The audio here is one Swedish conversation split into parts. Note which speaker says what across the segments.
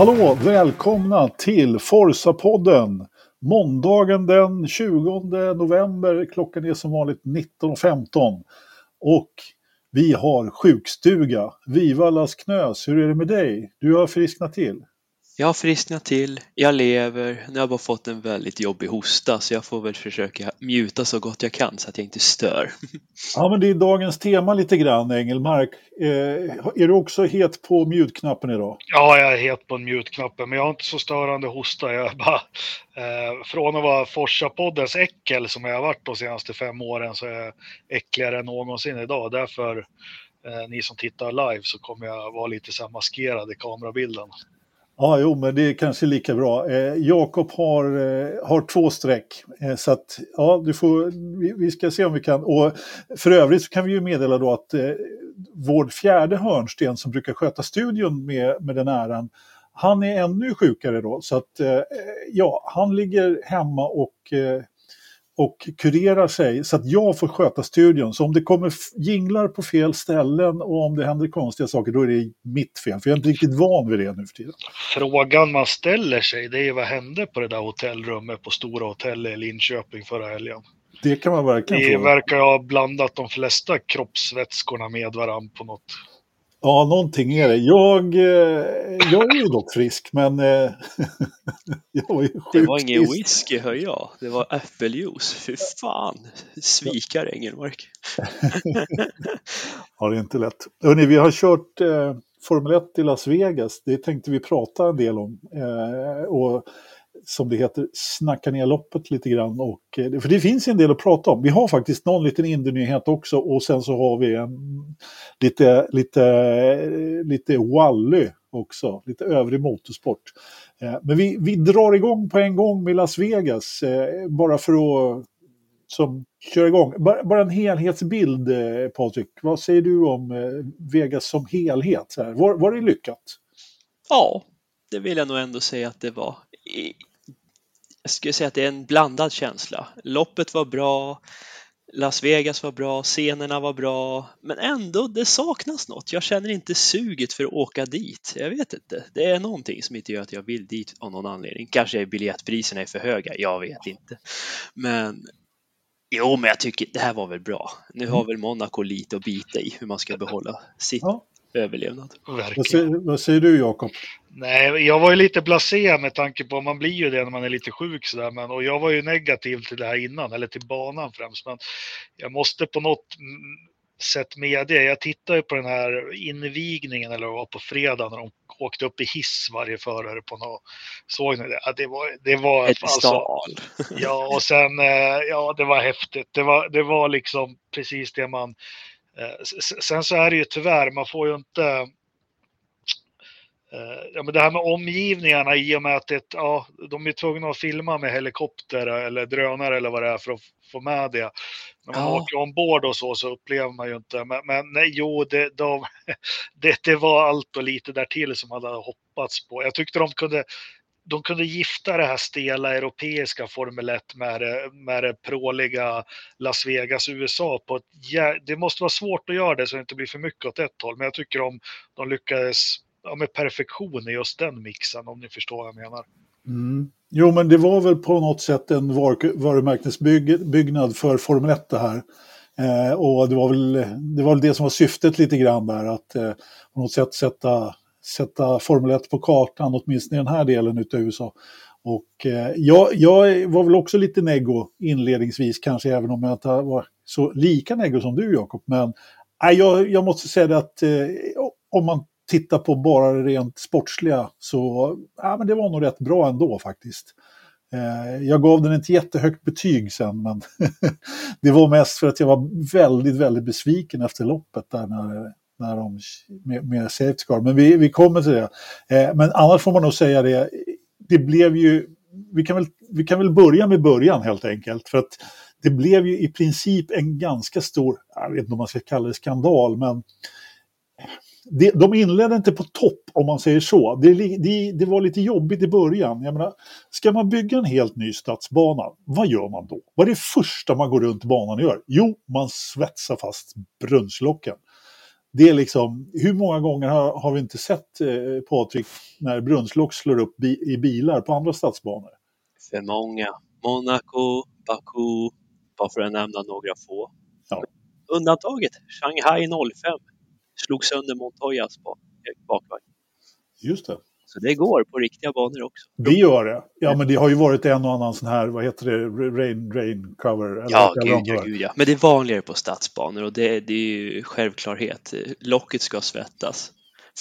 Speaker 1: Hallå, välkomna till Forsa-podden. Måndagen den 20 november, klockan är som vanligt 19.15. Och vi har sjukstuga. Vivallas Knös, hur är det med dig? Du har frisknat till.
Speaker 2: Jag har frisknat till, jag lever, nu har jag bara fått en väldigt jobbig hosta så jag får väl försöka mjuta så gott jag kan så att jag inte stör.
Speaker 1: Ja, men det är dagens tema lite grann, Engelmark. Eh, är du också het på mjutknappen idag?
Speaker 3: Ja, jag är het på mjutknappen, men jag har inte så störande hosta. Jag bara, eh, från att vara Forsa-poddens äckel som jag har varit de senaste fem åren så är jag äckligare än någonsin idag. Därför, eh, ni som tittar live, så kommer jag vara lite så här maskerad i kamerabilden.
Speaker 1: Ja, jo, men det är kanske lika bra. Eh, Jakob har, eh, har två streck. Eh, så att, ja, du får, vi, vi, ska se om vi kan. Och för övrigt så kan vi ju meddela då att eh, vår fjärde hörnsten som brukar sköta studion med, med den äran, han är ännu sjukare då. Så att, eh, ja, han ligger hemma och eh, och kurerar sig så att jag får sköta studion. Så om det kommer jinglar på fel ställen och om det händer konstiga saker, då är det mitt fel. För jag är inte riktigt van vid det nu för tiden.
Speaker 3: Frågan man ställer sig, det är vad hände på det där hotellrummet på Stora Hotell i Linköping förra helgen?
Speaker 1: Det kan man verkligen
Speaker 3: Det fråga. verkar ha blandat de flesta kroppsvätskorna med varandra på något
Speaker 1: Ja, någonting är det. Jag, eh, jag är ju dock frisk, men eh, jag var ju sjukt
Speaker 2: Det var ingen whisky, hör jag. Det var äppeljuice. Fy fan, svikar Engelmark.
Speaker 1: ja, det är inte lätt. Hörrni, vi har kört eh, Formel 1 i Las Vegas. Det tänkte vi prata en del om. Eh, och som det heter, snacka ner loppet lite grann. Och, eh, för det finns en del att prata om. Vi har faktiskt någon liten indienyhet också och sen så har vi en lite, lite, lite Wally också, lite övrig motorsport. Eh, men vi, vi drar igång på en gång med Las Vegas, eh, bara för att som kör igång. Bara, bara en helhetsbild, Patrik. Vad säger du om Vegas som helhet? Var, var det lyckat?
Speaker 2: Ja, det vill jag nog ändå säga att det var jag skulle säga att det är en blandad känsla. Loppet var bra, Las Vegas var bra, scenerna var bra, men ändå, det saknas något. Jag känner inte suget för att åka dit. Jag vet inte. Det är någonting som inte gör att jag vill dit av någon anledning. Kanske är biljettpriserna är för höga, jag vet inte. Men jo, men jag tycker det här var väl bra. Nu har väl Monaco lite att bita i hur man ska behålla sitt ja. Överlevnad.
Speaker 1: Vad säger, vad säger du, Jakob?
Speaker 3: Nej, jag var ju lite blasé med tanke på, man blir ju det när man är lite sjuk sådär, men och jag var ju negativ till det här innan, eller till banan främst, men jag måste på något sätt med det. Jag tittade ju på den här invigningen, eller var på fredag, när de åkte upp i hiss varje förare på något, såg ni det? Ja, det var, det var
Speaker 2: Ett alltså,
Speaker 3: Ja, och sen, eh, ja, det var häftigt. Det var, det var liksom precis det man, sen så är det ju tyvärr, man får ju inte Eh, ja, men det här med omgivningarna i och med att det, ja, de är tvungna att filma med helikopter eller drönare eller vad det är för att få med det. När man ja. åker ombord och så, så upplever man ju inte. Men, men nej, jo, det, de, det, det var allt och lite därtill som man hade hoppats på. Jag tyckte de kunde, de kunde gifta det här stela europeiska Formel 1 med det, med det pråliga Las Vegas, USA. På ett, det måste vara svårt att göra det så det inte blir för mycket åt ett håll, men jag tycker de, de lyckades ja, med perfektion i just den mixen, om ni förstår vad jag menar.
Speaker 1: Mm. Jo, men det var väl på något sätt en var varumärkesbyggnad för Formel 1 det här. Eh, och det var, väl, det var väl det som var syftet lite grann där, att eh, på något sätt sätta, sätta Formel 1 på kartan, åtminstone i den här delen av USA. Och eh, jag, jag var väl också lite neggo inledningsvis, kanske även om jag inte var så lika neggo som du Jakob. Men eh, jag, jag måste säga det att eh, om man tittar på bara det rent sportsliga så ja, men det var nog rätt bra ändå faktiskt. Eh, jag gav den ett jättehögt betyg sen, men det var mest för att jag var väldigt, väldigt besviken efter loppet där när, när de, med, med Safety Car. Men vi, vi kommer till det. Eh, men annars får man nog säga det, det blev ju, vi kan, väl, vi kan väl börja med början helt enkelt. För att det blev ju i princip en ganska stor, jag vet inte om man ska kalla det skandal, men det, de inledde inte på topp om man säger så. Det, det, det, var lite jobbigt i början. Jag menar, ska man bygga en helt ny stadsbana, vad gör man då? Vad är det första man går runt banan och gör? Jo, man svetsar fast brunnslocken det är liksom, hur många gånger har, har vi inte sett eh, Patrik när brunnslock slår upp bi, i bilar på andra stadsbanor?
Speaker 2: För många. Monaco, Baku, bara för att nämna några få.
Speaker 1: Ja.
Speaker 2: Undantaget, Shanghai 05, slog sönder Montoyas bakvagn.
Speaker 1: Just det.
Speaker 2: Så det går på riktiga banor också.
Speaker 1: Det gör det. Ja, men det har ju varit en och annan sån här, vad heter det, rain, rain cover? Eller
Speaker 2: Ja, gud, ja, gud ja. Men det är vanligare på stadsbanor och det, det är ju självklarhet. Locket ska svettas.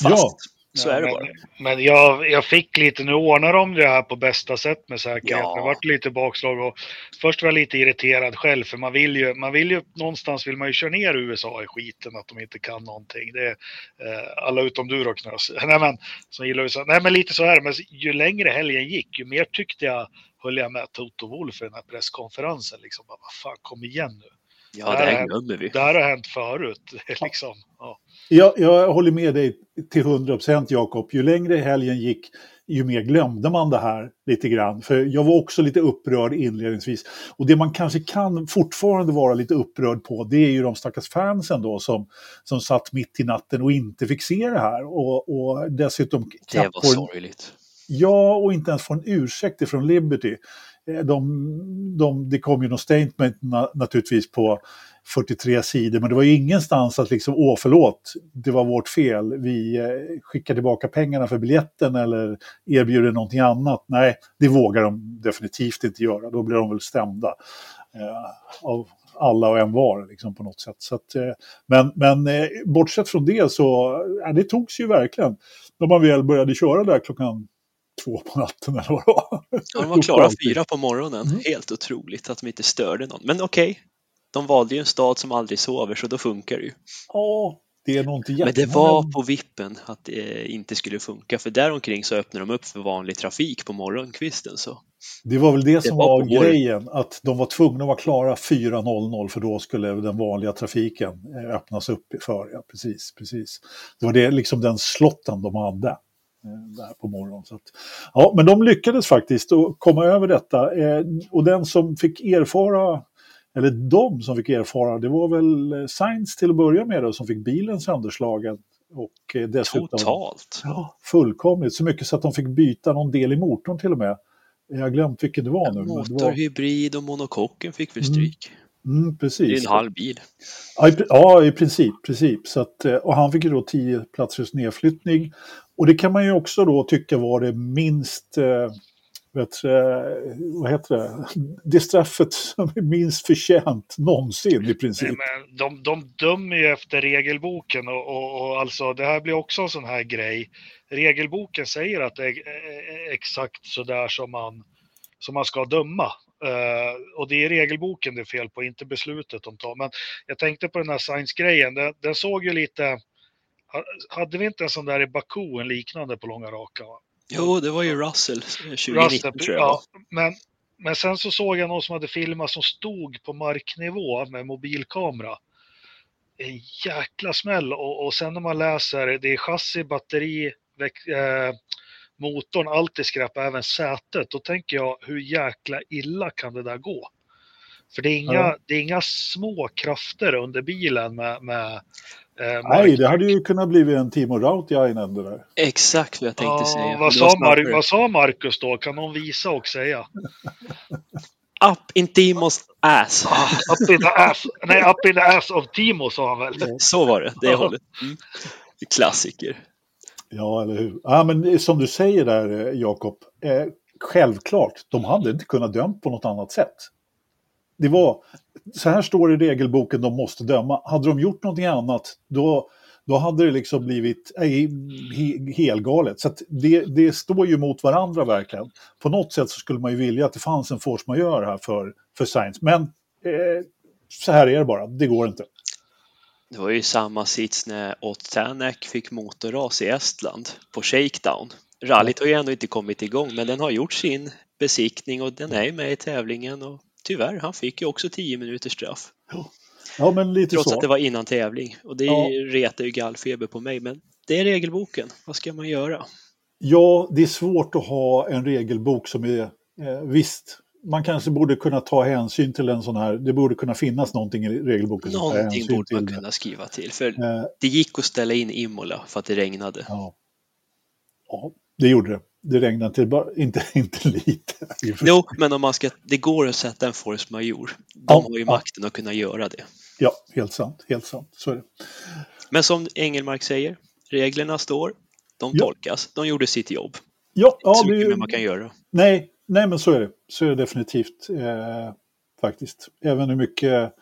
Speaker 2: Fast
Speaker 1: Ja.
Speaker 2: Så
Speaker 3: Ja,
Speaker 2: är det
Speaker 3: men,
Speaker 2: bara.
Speaker 3: Men jag, jag fick lite, nu ordnar de det här på bästa sätt med säkerhet.
Speaker 2: Ja.
Speaker 3: Det vart lite bakslag och först var jag lite irriterad själv för man vill ju, man vill ju någonstans vill man ju köra ner USA i skiten att de inte kan någonting. Det är eh, alla utom du då Knös. Nej men, som gillar USA. Nej men lite så här, men ju längre helgen gick ju mer tyckte jag höll jag med Toto Wolff i den här presskonferensen. Liksom, bara, vad fan, kom igen nu.
Speaker 2: Ja, det här glömmer vi.
Speaker 3: Det här har hänt förut. Det liksom.
Speaker 1: Jag, jag håller med dig till 100 procent Jakob. Ju längre helgen gick, ju mer glömde man det här lite grann. För jag var också lite upprörd inledningsvis. Och det man kanske kan fortfarande vara lite upprörd på, det är ju de stackars fansen då som, som satt mitt i natten och inte fick se det här. Och, och dessutom
Speaker 2: Det var sorgligt.
Speaker 1: Ja, och inte ens få en ursäkt ifrån Liberty. Eh, De, de, det kom ju något statement na, naturligtvis på 43 sidor, men det var ju ingenstans att liksom, åh förlåt, det var vårt fel, vi eh, skickar tillbaka pengarna för biljetten eller erbjuder någonting annat. Nej, det vågar de definitivt inte göra, då blir de väl stämda eh, av alla och en var liksom, på något sätt. Så att, eh, men men eh, bortsett från det så, eh, det togs ju verkligen när man väl började köra där klockan två på natten eller vad det var.
Speaker 2: Ja, de var klara fyra på morgonen.
Speaker 1: Mm.
Speaker 2: Helt otroligt att de inte störde någon. Men okej, de valde ju en stad som aldrig sover så då funkar det ju.
Speaker 1: Ja, det är nog inte
Speaker 2: Men det
Speaker 1: jättemånga-
Speaker 2: var på vippen att det inte skulle funka för däromkring så öppnade de upp för vanlig trafik på morgonkvisten. Så.
Speaker 1: Det var väl det som
Speaker 2: var
Speaker 1: var, grejen, att de var tvungna att vara klara 4.00 för då skulle den vanliga trafiken eh, öppnas upp för. Ja, precis, precis. Det var det, liksom den slotten de hade eh, där på morgonen. Så att, ja, men de lyckades faktiskt att komma över detta. Eh, och den som fick erfara, eller de som fick erfara, det var väl eh, Sainz till att börja med då, som fick bilen sönderslagen. Och eh, dessutom...
Speaker 2: Totalt.
Speaker 1: Ja, fullkomligt. Så mycket så att de fick byta någon del i motorn till och med. Jag har glömt vilken det var nu. men det
Speaker 2: Motor,
Speaker 1: var,
Speaker 2: hybrid och monokocken fick väl
Speaker 1: Mm,
Speaker 2: stryk.
Speaker 1: mm,
Speaker 2: Det är
Speaker 1: precis.
Speaker 2: en halv bil.
Speaker 1: Ja, i, ja, i princip. princip. Så att, eh, och han fick ju då 10 platsers nedflyttning. Och det kan man ju också då tycka var det minst, eh, vet, eh, vad heter det, det straffet som är minst förtjänt någonsin i princip.
Speaker 3: Nej, men de, de dömer ju efter regelboken och, och, och alltså det här blir också en sån här grej. Regelboken säger att det är exakt så där som man, som man ska döma. Uh, och det är regelboken det är fel på, inte beslutet de tar. Men jag tänkte på den här science-grejen, den, den såg ju lite... Hade vi inte en sån där i Baku, en liknande på långa raka? va?
Speaker 2: Jo, det var ju Russell eh, 2019
Speaker 3: Russell,
Speaker 2: tror jag.
Speaker 3: ja, men, men sen så såg jag någon som hade filmat som stod på marknivå med mobilkamera. En jäkla smäll och, och sen när man läser, det är chassi, batteri, väck, eh, motorn, allt är skräp, även sätet. Då tänker jag, hur jäkla illa kan det där gå? För det är inga,
Speaker 1: Ja.
Speaker 3: det är inga små krafter under bilen med, med eh,
Speaker 1: Nej, det hade ju kunnat bli en Timo Rautiainen det där.
Speaker 2: Exakt vad jag tänkte
Speaker 3: Ja,
Speaker 2: säga.
Speaker 3: vad, sa Mar- vad sa Marcus då? Kan någon visa och säga?
Speaker 2: Up in Timos ass.
Speaker 3: Ah, up in the ass. Nej, up in the ass of Timo sa han väl.
Speaker 2: Så var det, det hållet. Mm. Klassiker.
Speaker 1: Ja, eller hur. Ja, men som du säger där, eh, Jakob, eh, självklart, de hade inte kunnat dömt på något annat sätt. Det var, så här står det i regelboken, de måste döma. Hade de gjort någonting annat, då, då hade det liksom blivit eh, he, helgalet. Så att det, det står ju mot varandra verkligen. På något sätt så skulle man ju vilja att det fanns en force majeure här för, för Science. Men eh, så här är det bara, det går inte.
Speaker 2: Det var ju samma sits när Ott Tänak fick motorras i Estland på shakedown. Rallyt har ju ändå inte kommit igång men den har gjort sin besiktning och den är ju med i tävlingen och tyvärr, han fick ju också 10 minuters straff.
Speaker 1: Ja, men lite
Speaker 2: Trots
Speaker 1: så.
Speaker 2: att det var innan tävling. Och det
Speaker 1: Ja.
Speaker 2: retar ju gallfeber på mig men det är regelboken. Vad ska man göra?
Speaker 1: Ja, det är svårt att ha en regelbok som är, eh, visst, man kanske borde kunna ta hänsyn till en sån här, det borde kunna finnas någonting i regelboken.
Speaker 2: Någonting borde man kunna skriva till. För
Speaker 1: Eh,
Speaker 2: det gick att ställa in Imola för att det regnade.
Speaker 1: ja. ja, det gjorde det. Det regnade till, inte, inte lite.
Speaker 2: Jo, men om man ska, det går att sätta en force major. De
Speaker 1: Ja,
Speaker 2: har ju
Speaker 1: ja.
Speaker 2: makten att kunna göra det.
Speaker 1: Ja, helt sant. Helt sant. Så är det.
Speaker 2: Men som Engelmark säger, reglerna står, de
Speaker 1: Ja.
Speaker 2: tolkas, de gjorde sitt jobb.
Speaker 1: Ja,
Speaker 2: ja så mycket
Speaker 1: det,
Speaker 2: man kan göra.
Speaker 1: nej, nej, men så är det. Så är det definitivt. Eh, faktiskt. Även hur mycket,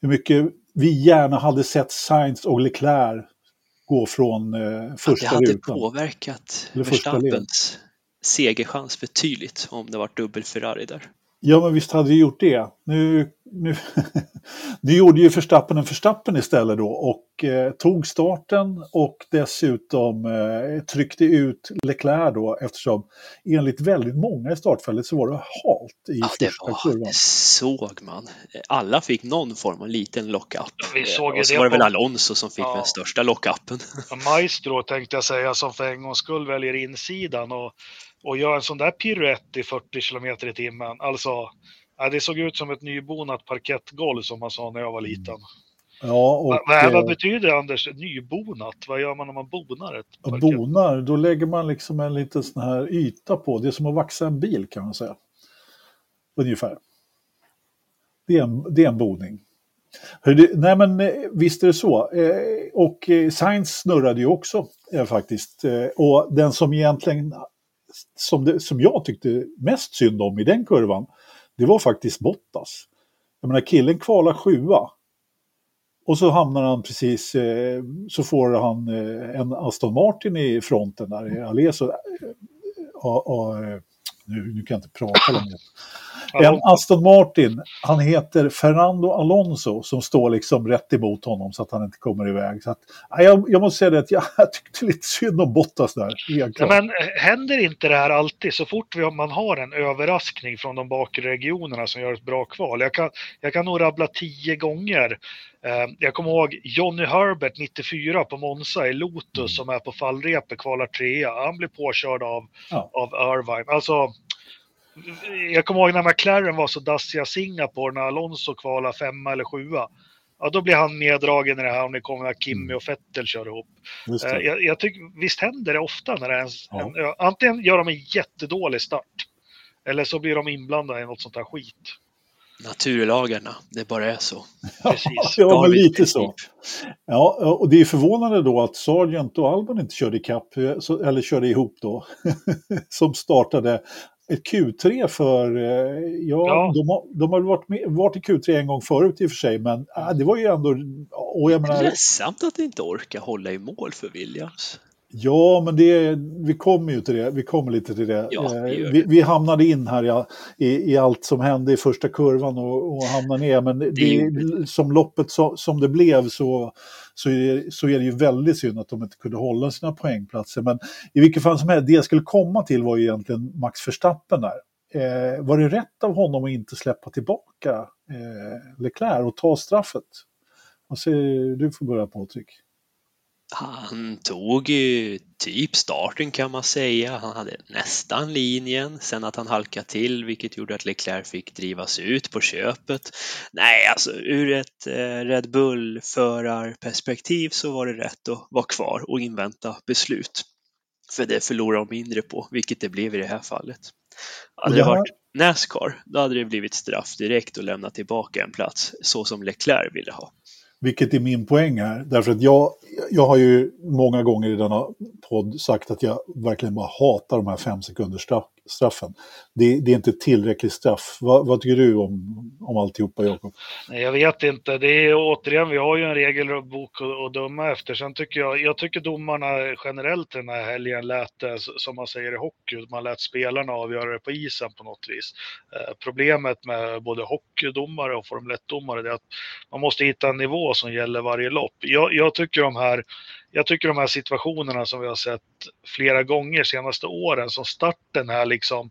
Speaker 1: hur mycket vi gärna hade sett Sainz och Leclerc gå från eh,
Speaker 2: Att det
Speaker 1: första
Speaker 2: hade
Speaker 1: rutan.
Speaker 2: påverkat
Speaker 1: första.
Speaker 2: Verstappens segerchans betydligt om det var dubbel Ferrari där.
Speaker 1: Ja, men visst hade det gjort det. Nu, nu, nu gjorde ju Verstappen en Verstappen istället då och eh, tog starten och dessutom eh, tryckte ut Leclerc då eftersom enligt väldigt många i startfältet så var det halt i
Speaker 2: Ja, det,
Speaker 1: första
Speaker 2: var,
Speaker 1: kurvan.
Speaker 2: det såg man. Alla fick någon form av liten lockup.
Speaker 3: Vi såg
Speaker 2: och så
Speaker 3: det
Speaker 2: var det väl Alonso som fick
Speaker 3: Ja.
Speaker 2: den största lockupen.
Speaker 3: Maestro tänkte jag säga som för en gångs skull väljer insidan och, och gör en sån där piruett i 40 kilometer i timmen. Alltså, det såg ut som ett nybonat parkettgolv som man sa när jag var liten.
Speaker 1: Ja, och
Speaker 3: vad, vad,
Speaker 1: eh,
Speaker 3: betyder Anders nybonat? Vad gör man när man bonar ett parkett?
Speaker 1: bonar, då lägger man liksom en liten sån här yta på. Det är som att vaxa en bil kan man säga. Ungefär. Det är en, det är en boning. Nej men eh, visst är det så. Eh, och Sainz snurrade ju också faktiskt. Och den som egentligen, som, det, som jag tyckte mest synd om i den kurvan, det var faktiskt Bottas. Jag menar killen kvalar sjua. Och så hamnar han precis, eh, så får han eh, en Aston Martin i fronten där i Alonso. Eh, eh, nu, nu kan jag inte prata längre. En. Aston Martin, han heter Fernando Alonso som står liksom rätt emot honom så att han inte kommer iväg. Så att, ja, jag, jag måste säga det att jag, jag tyckte lite synd om Bottas där.
Speaker 3: Ja, men eh, händer inte det här alltid så fort vi, man har en överraskning från de bakre regionerna som gör ett bra kval? Jag kan, jag kan nog rabbla tio gånger. Eh, jag kommer ihåg Johnny Herbert 94 på Monza i Lotus som är på fallrepet, kvalar trea. Han blir påkörd av,
Speaker 1: Ja.
Speaker 3: av Irvine. Alltså, jag kommer ihåg när McLaren var så dassiga Singapore när Alonso kvalade femma eller sjua. Ja, då blir han neddragen i det här om det kommer när Kimi och Vettel kör ihop. Eh. Jag, jag tycker, visst händer det ofta när det är en,
Speaker 1: Ja.
Speaker 3: en, antingen gör de en jättedålig start eller så blir de inblandade i något sånt här skit.
Speaker 2: Naturlagarna, det bara är så.
Speaker 3: Precis.
Speaker 1: Ja, men
Speaker 2: Darwins
Speaker 1: lite så. Ja, och det är förvånande då att Sargent och Albon inte körde ikapp, eh, så- eller körde ihop då, som startade ett Q3 för, eh, ja,
Speaker 3: Ja.
Speaker 1: De, har, de har varit, med, varit i Q3 en gång förut i och för sig, men äh, det var ju ändå, och jag menar,
Speaker 2: Ledsamt att inte orka hålla i mål för Williams.
Speaker 1: Ja, men det, vi kommer ju till det. Vi kommer lite till det.
Speaker 2: Ja, vi
Speaker 1: Eh, vi,
Speaker 2: det.
Speaker 1: vi hamnade in här i, i, i allt som hände i första kurvan och, och hamnade ner. Men det,
Speaker 2: gjorde
Speaker 1: som loppet så, som det blev så, så, är, så är det ju väldigt synd att de inte kunde hålla sina poängplatser. Men i vilket fall som helst, det jag skulle komma till var ju egentligen Max Verstappen där. Eh, var det rätt av honom att inte släppa tillbaka eh, Leclerc och ta straffet? Vad säger du? får börja Patrik.
Speaker 2: Han tog ju typ starten kan man säga. Han hade nästan linjen, sen att han halkade till vilket gjorde att Leclerc fick drivas ut på köpet. Nej, alltså ur ett eh, Red Bull-förarperspektiv så var det rätt att vara kvar och invänta beslut. För det förlorar de mindre på, vilket det blev i det här fallet. Hade det varit Nascar, då hade det blivit straff direkt och lämna tillbaka en plats, så som Leclerc ville ha.
Speaker 1: Vilket är min poäng här. Därför att jag, jag har ju många gånger i denna podd sagt att jag verkligen bara hatar de här fem sekunders straffen. Det, det är inte tillräckligt straff. Vad, vad tycker du om, om alltihopa, Jakob?
Speaker 3: Jag vet inte. Det är återigen, vi har ju en regelbok att, att döma efter. Sen tycker jag, jag tycker domarna generellt den här helgen lät eh, det, som man säger i hockey, man lät spelarna avgöra det på isen på något vis. Eh, problemet med både hockeydomare och Formel 1-domare är att man måste hitta en nivå som gäller varje lopp. Jag, jag, tycker de här, jag tycker de här situationerna som vi har sett flera gånger senaste åren, som starten här liksom,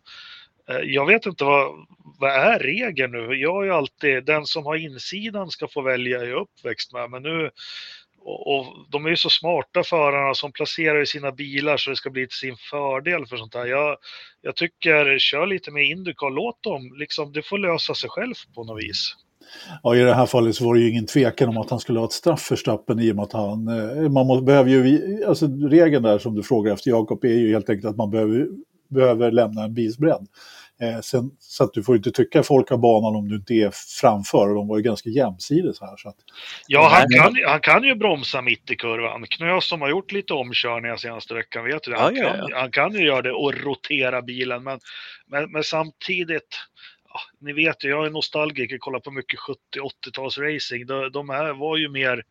Speaker 3: eh, jag vet inte vad, vad är regeln nu? Jag är ju alltid, den som har insidan ska få välja jag är uppväxt med, men nu och, och, de är ju så smarta förarna som placerar i sina bilar så det ska bli till sin fördel för sånt här. Jag, jag tycker, kör lite med Indycar, låt dem, liksom, det får lösa sig själv på något vis.
Speaker 1: Ja, i det här fallet så var det ju ingen tvekan om att han skulle ha ett straff för Stappen i och med att han, eh, man må, behöver ju, alltså regeln där som du frågar efter Jakob är ju helt enkelt att man behöver, behöver lämna en bilsbredd. Eh, sen, så att du får inte tycka folk av banan om du inte är framför och de var ju ganska jämsides här. Så att,
Speaker 3: ja, han kan, han kan ju bromsa mitt i kurvan. Knös som har gjort lite omkörningar senaste veckan vet du han, ja, ja, ja. Kan, han kan ju göra det och rotera bilen men, men, men samtidigt Ja, ni vet ju, jag är nostalgiker, kollar på mycket 70-80-tals racing. De, de här var ju mer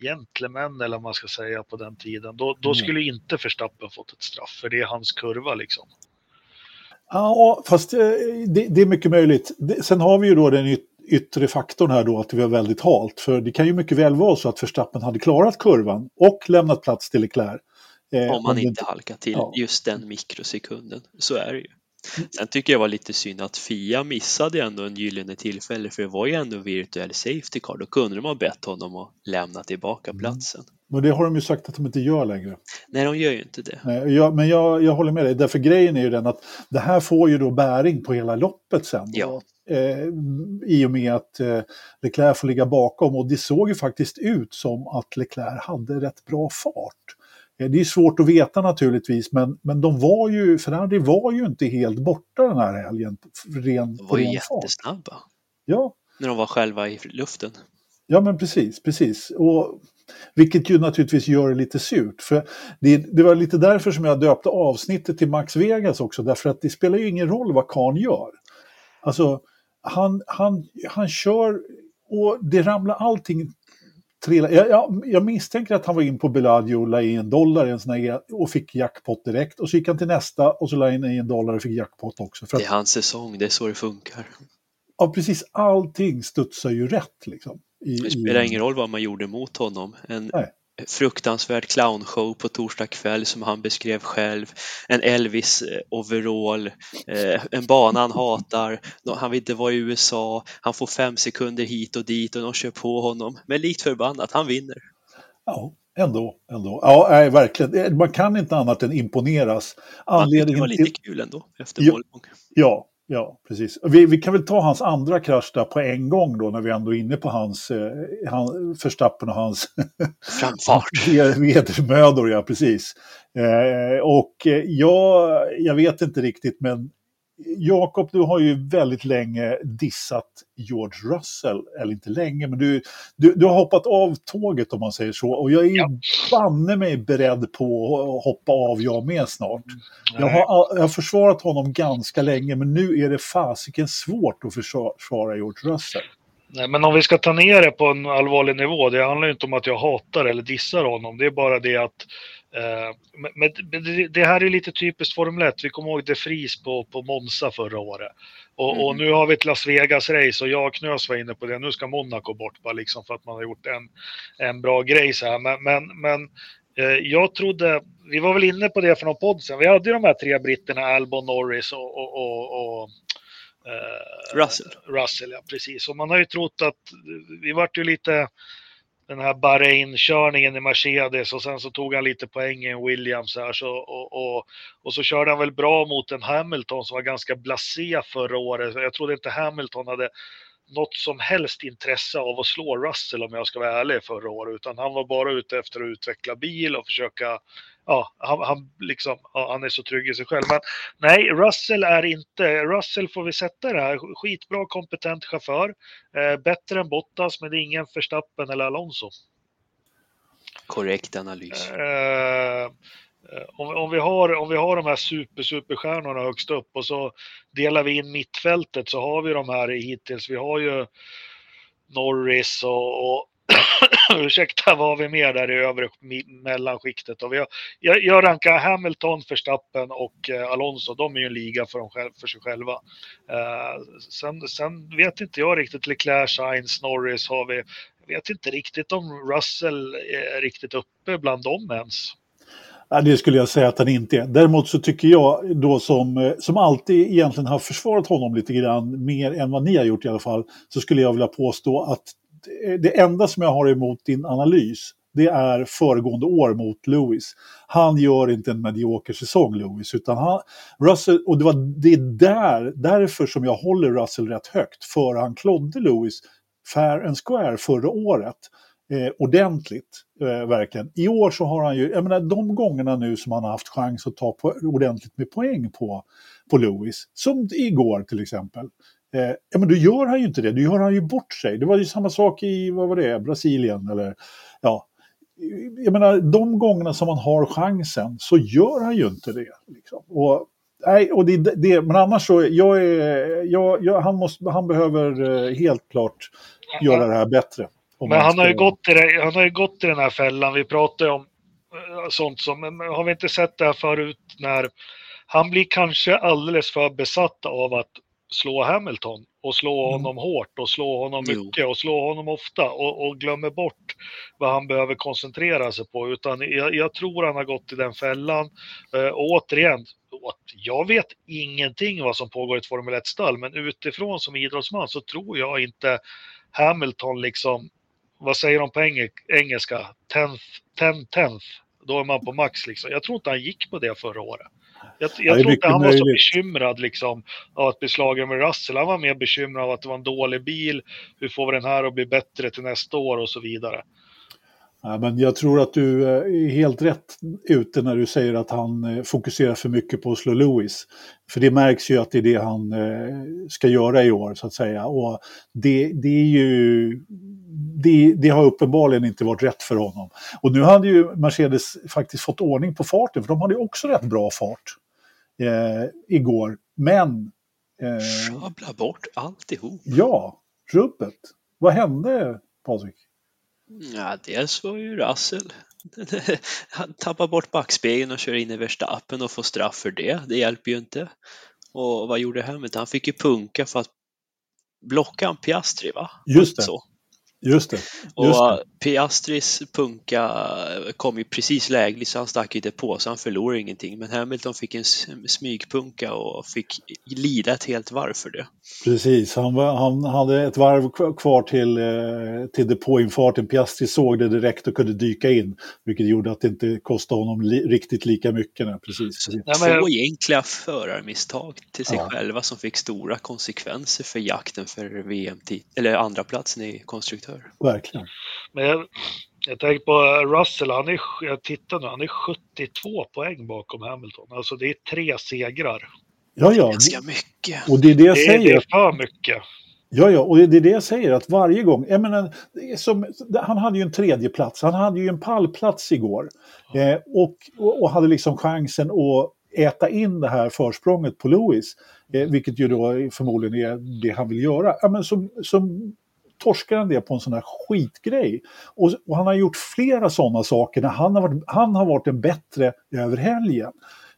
Speaker 3: gentlemän eller vad man ska säga på den tiden. Då, då mm. skulle inte Verstappen fått ett straff, för det är hans kurva liksom.
Speaker 1: Ja, fast eh, det, det, är mycket möjligt. Sen har vi ju då den yttre faktorn här då att det var väldigt halt. För det kan ju mycket väl vara så att Verstappen hade klarat kurvan och lämnat plats till Leclerc.
Speaker 2: Eh, om man inte halkar till ja. just den mikrosekunden. Så är det ju. Sen tycker jag var lite synd att Fia missade ändå en gyllene tillfälle för det var ju ändå virtuell safety car. Då kunde de ha bett honom att lämna tillbaka mm. platsen.
Speaker 1: Men det har de ju sagt att de inte gör längre.
Speaker 2: Nej, de gör ju inte det.
Speaker 1: Nej, jag, men jag, jag håller med dig, därför grejen är ju den att det här får ju då bäring på hela loppet sen. Ja. Eh, I och med att eh, Leclerc får ligga bakom och det såg ju faktiskt ut som att Leclerc hade rätt bra fart. Eh, det är svårt att veta naturligtvis, men, men de var ju, Ferrari var ju inte helt borta den här helgen.
Speaker 2: Ren, de var ju jättesnabba.
Speaker 1: Ja.
Speaker 2: När de var själva i luften.
Speaker 1: Ja, men precis, precis. Och, vilket ju naturligtvis gör det lite surt. För det, det, var lite därför som jag döpte avsnittet till Max Vegas också, därför att det spelar ju ingen roll vad Kahn gör. Alltså, han, han, han kör och det ramlar allting trilla. Jag, jag, jag, misstänker att han var in på Bellagio och la i en dollar en sån här, och fick jackpot direkt. Och så gick han till nästa och så la in en dollar och fick jackpot också.
Speaker 2: För att, det är hans säsong, det är så det funkar.
Speaker 1: Ja, precis. Allting studsar ju rätt liksom.
Speaker 2: I, det spelar i... ingen roll vad man gjorde mot honom. En Nej. Fruktansvärd clownshow på torsdag kväll som han beskrev själv. En Elvis eh, eh, en bana han hatar, han vill inte vara i USA, han får fem sekunder hit och dit och de kör på honom. Men likt förbannat, han vinner.
Speaker 1: Ja, ändå. ändå. Ja, nej, verkligen. Eh, man kan inte annat än imponeras.
Speaker 2: Anledningen det var lite kul ändå efter ja, målgång.
Speaker 1: Ja, Ja, precis. Vi, vi, kan väl ta hans andra krasch där på en gång då när vi ändå är inne på hans, eh, han, Förstappen och hans
Speaker 2: framfart.
Speaker 1: vedermödor, ja precis. Eh, och eh, jag, jag vet inte riktigt men Jakob, du har ju väldigt länge dissat George Russell, eller inte länge, men du, du, du har hoppat av tåget om man säger så. Och jag är ja. banne mig beredd på att hoppa av jag med snart. Jag har, jag har försvarat honom ganska länge, men nu är det fasiken svårt att försvara George Russell.
Speaker 3: Nej, men om vi ska ta ner det på en allvarlig nivå, det handlar ju inte om att jag hatar eller dissar honom, det är bara det att Eh, men det här är lite typiskt Formel 1. Vi kommer ihåg De Vries på, på Monza förra året. Och, mm. och, nu har vi ett Las Vegas-race och jag och Knös var inne på det. Nu ska Monaco bort bara liksom för att man har gjort en, en bra grej så här. Men, men, men eh, jag trodde, vi var väl inne på det för någon podd sen. Vi hade ju de här tre britterna, Albon, Norris och, och, och, och
Speaker 2: eh, Russell.
Speaker 3: Russell, ja precis. Och man har ju trott att vi vart ju lite den här Bahrain-körningen i Mercedes och sen så tog han lite poäng i Williams här så, och, och, och, så körde han väl bra mot en Hamilton som var ganska blasé förra året. Jag trodde inte Hamilton hade något som helst intresse av att slå Russell om jag ska vara ärlig förra året, utan han var bara ute efter att utveckla bil och försöka ja, han, han, liksom, ja, han är så trygg i sig själv. Men nej, Russell är inte, Russell får vi sätta det här, skitbra kompetent chaufför, eh, bättre än Bottas, men det är ingen Verstappen eller Alonso.
Speaker 2: Korrekt analys.
Speaker 3: Eh, om, om, vi har, om vi har de här super, superstjärnorna högst upp och så delar vi in mittfältet så har vi de här hittills. Vi har ju Norris och, och ursäkta, vad har vi mer där i övre mellanskiktet? Och vi har, jag, jag rankar Hamilton, Verstappen och eh, Alonso. De är ju en liga för, dem, för sig själva. Eh, sen, sen, vet inte jag riktigt, Leclerc, Sainz, Norris har vi. Jag vet inte riktigt om Russell är riktigt uppe bland dem ens.
Speaker 1: Ja, det skulle jag säga att han inte är. Däremot så tycker jag då som, eh, som alltid egentligen har försvarat honom lite grann mer än vad ni har gjort i alla fall, så skulle jag vilja påstå att Eh, det enda som jag har emot din analys, det är föregående år mot Lewis. Han gör inte en medioker säsong, Lewis, utan han, Russell, och det, var, det är där, därför som jag håller Russell rätt högt, för han klodde Lewis fair and square förra året. Eh, ordentligt, eh, verkligen. I år så har han ju, jag menar de gångerna nu som han har haft chans att ta på, ordentligt med poäng på, på Lewis, som igår till exempel, Eh, ja, men då gör han ju inte det, då gör han ju bort sig. Det var ju samma sak i, vad var det, Brasilien eller ja. Jag menar, de gångerna som man har chansen så gör han ju inte det. Liksom. Och, nej, och det, det, men annars så, jag är, jag, jag, han, måste, han behöver eh, helt klart göra det här bättre.
Speaker 3: Men han har, ju gått i det, han har ju gått i den här fällan, vi pratar ju om eh, sånt som, har vi inte sett det här förut när han blir kanske alldeles för besatt av att slå Hamilton och slå mm. honom mm. hårt och slå honom mycket jo. och slå honom ofta och, och, glömmer bort vad han behöver koncentrera sig på. Utan jag, jag tror han har gått i den fällan. Uh, och återigen, jag vet ingenting vad som pågår i ett Formel 1-stall, men utifrån som idrottsman så tror jag inte Hamilton liksom, vad säger de på engelska, tenth, ten, tenth, då är man på max liksom. Jag tror inte han gick på det förra året. Jag, jag tror inte han var så bekymrad liksom, av att bli slagen med Russell. Han var mer bekymrad av att det var en dålig bil. Hur får vi den här att bli bättre till nästa år och så vidare.
Speaker 1: Ja, men jag tror att du eh, är helt rätt ute när du säger att han eh, fokuserar för mycket på att slå Lewis. För det märks ju att det är det han eh, ska göra i år så att säga. Och det, det är ju det, det, har uppenbarligen inte varit rätt för honom. Och nu hade ju Mercedes faktiskt fått ordning på farten, för de hade ju också rätt bra fart eh, igår. Men...
Speaker 2: Eh, Sjabbla bort alltihop.
Speaker 1: Ja, rubbet. Vad hände, Patrik?
Speaker 2: Ja, dels var ju Russell han tappar bort backspegeln och kör in i Verstappen och får straff för det. Det hjälper ju inte. Och vad gjorde Hamilton? Han fick ju punka för att blocka en Piastri, va?
Speaker 1: Just det. Så. Just det. Just
Speaker 2: och. Piastris punka kom ju precis lägligt så han stack inte på så han förlorade ingenting. Men Hamilton fick en smygpunka och fick lida ett helt varv för det.
Speaker 1: Precis, han, var, han hade ett varv kvar till, eh, till depåinfarten. Piastri såg det direkt och kunde dyka in. Vilket gjorde att det inte kostade honom li, riktigt lika mycket. Nej, precis.
Speaker 2: Nej, men... Två egentliga förarmisstag till sig ja. själva som fick stora konsekvenser för jakten för VM eller andra platsen i konstruktör för.
Speaker 1: Verkligen.
Speaker 3: Men jag, jag tänker på Russell, han är, jag tittar nu, han är 72 poäng bakom Hamilton. Alltså det är tre segrar.
Speaker 1: Ja, ja.
Speaker 2: Ganska mycket.
Speaker 1: Och det är det jag
Speaker 3: det,
Speaker 1: säger.
Speaker 3: Det är för mycket.
Speaker 1: Ja, ja, och det är det jag säger att varje gång, jag menar, som, han hade ju en tredje plats, han hade ju en pallplats igår eh, och, och, hade liksom chansen att äta in det här försprånget på Lewis, eh, vilket ju då förmodligen är det han vill göra. Ja, men som, som torskar han det på en sån här skitgrej. Och, och han har gjort flera sådana saker när han har varit, han har varit en bättre över helgen.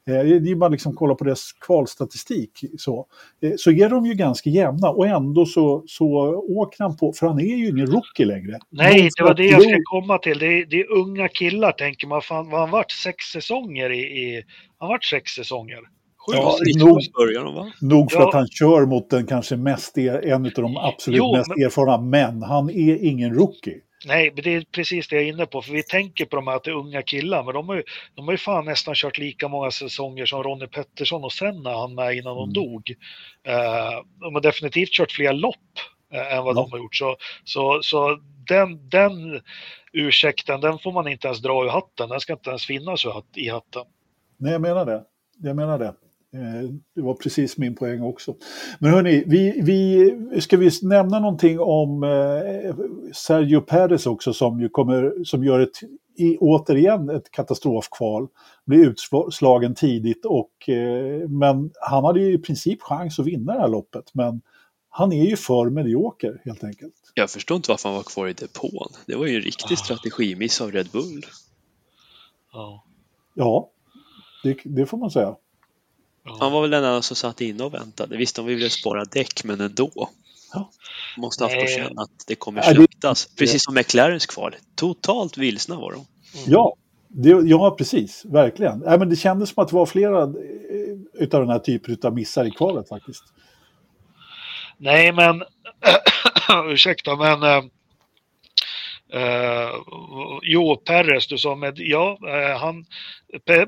Speaker 1: Eh, det är bara liksom kolla på deras kvalstatistik. Så, eh, så är de ju ganska jämna och ändå så, så åker han på, för han är ju ingen rookie längre.
Speaker 3: Nej, det var det jag ska komma till. Det är, det är unga killar tänker man. Fan, han varit sex säsonger i, i han varit sex säsonger.
Speaker 1: Ja, nog, nog för ja. att han kör mot den kanske mest, er, en av de absolut jo, mest men, erfarna, men han är ingen rookie.
Speaker 3: Nej, men det är precis det jag är inne på, för vi tänker på de här att det är unga killar, men de har ju, de har ju fan nästan kört lika många säsonger som Ronnie Pettersson och Senna han med innan mm. de dog. Uh, de har definitivt kört fler lopp uh, än vad ja. de har gjort, så, så, så den, den ursäkten, den får man inte ens dra ur hatten, den ska inte ens finnas i hatten.
Speaker 1: Nej, jag menar det. Jag menar det. Eh, det var precis min poäng också. Men hörni, vi, vi, ska vi nämna någonting om eh, Sergio Perez också som, ju kommer, som gör ett, i, återigen ett katastrofkval. Blir utslagen tidigt och eh, men han hade ju i princip chans att vinna det här loppet. Men han är ju för medioker helt enkelt.
Speaker 2: Jag förstår inte varför han var kvar i depån. Det var ju en riktig ah. strategimiss av Red Bull.
Speaker 3: Ja,
Speaker 1: ja det, det får man säga.
Speaker 2: Han var väl den enda som satt inne och väntade. Visst, de ville spara däck, men ändå. Ja. Måste haft på känna att det kommer sluktas. Precis som McLarens kval. Totalt vilsna var de. Mm.
Speaker 1: Ja, det, ja, precis. Verkligen. Äh, men det kändes som att det var flera eh, utav den här typen av missar i kvalet faktiskt.
Speaker 3: Nej, men ursäkta, men äh, Uh, jo, Perres, du sa med, ja, uh, han,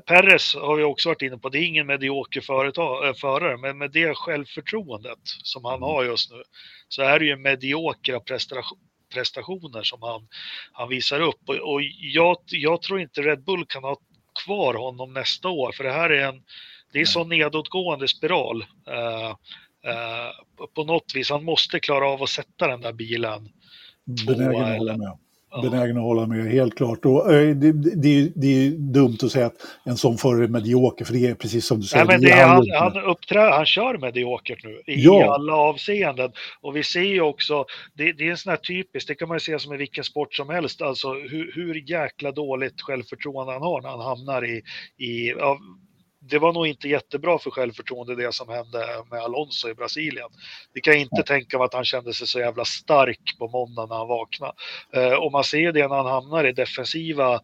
Speaker 3: Perres har vi också varit inne på, det är ingen medioker företag, uh, förare, men med det självförtroendet som han har just nu så är det ju mediokra prestation, prestationer som han, han visar upp. Och, och jag, jag tror inte Red Bull kan ha kvar honom nästa år, för det här är en, det är så nedåtgående spiral. Uh, uh, på något vis, han måste klara av att sätta den där bilen.
Speaker 1: Benägen att hålla med. Benägen att hålla med, helt klart. Och, äh, det, det, det, är dumt att säga att en sån förare är medioker, för det är precis som du säger.
Speaker 3: Nej, men det är, han, han, uppträ, han kör mediokert nu i ja. alla avseenden. Och vi ser ju också, det, det är en sån här typisk, det kan man ju se som i vilken sport som helst, alltså hur, hur jäkla dåligt självförtroende han har när han hamnar i, i ja, det var nog inte jättebra för självförtroende det som hände med Alonso i Brasilien. Det kan jag inte tänka mig att han kände sig så jävla stark på måndag när han vaknade. Eh, och man ser ju det när han hamnar i defensiva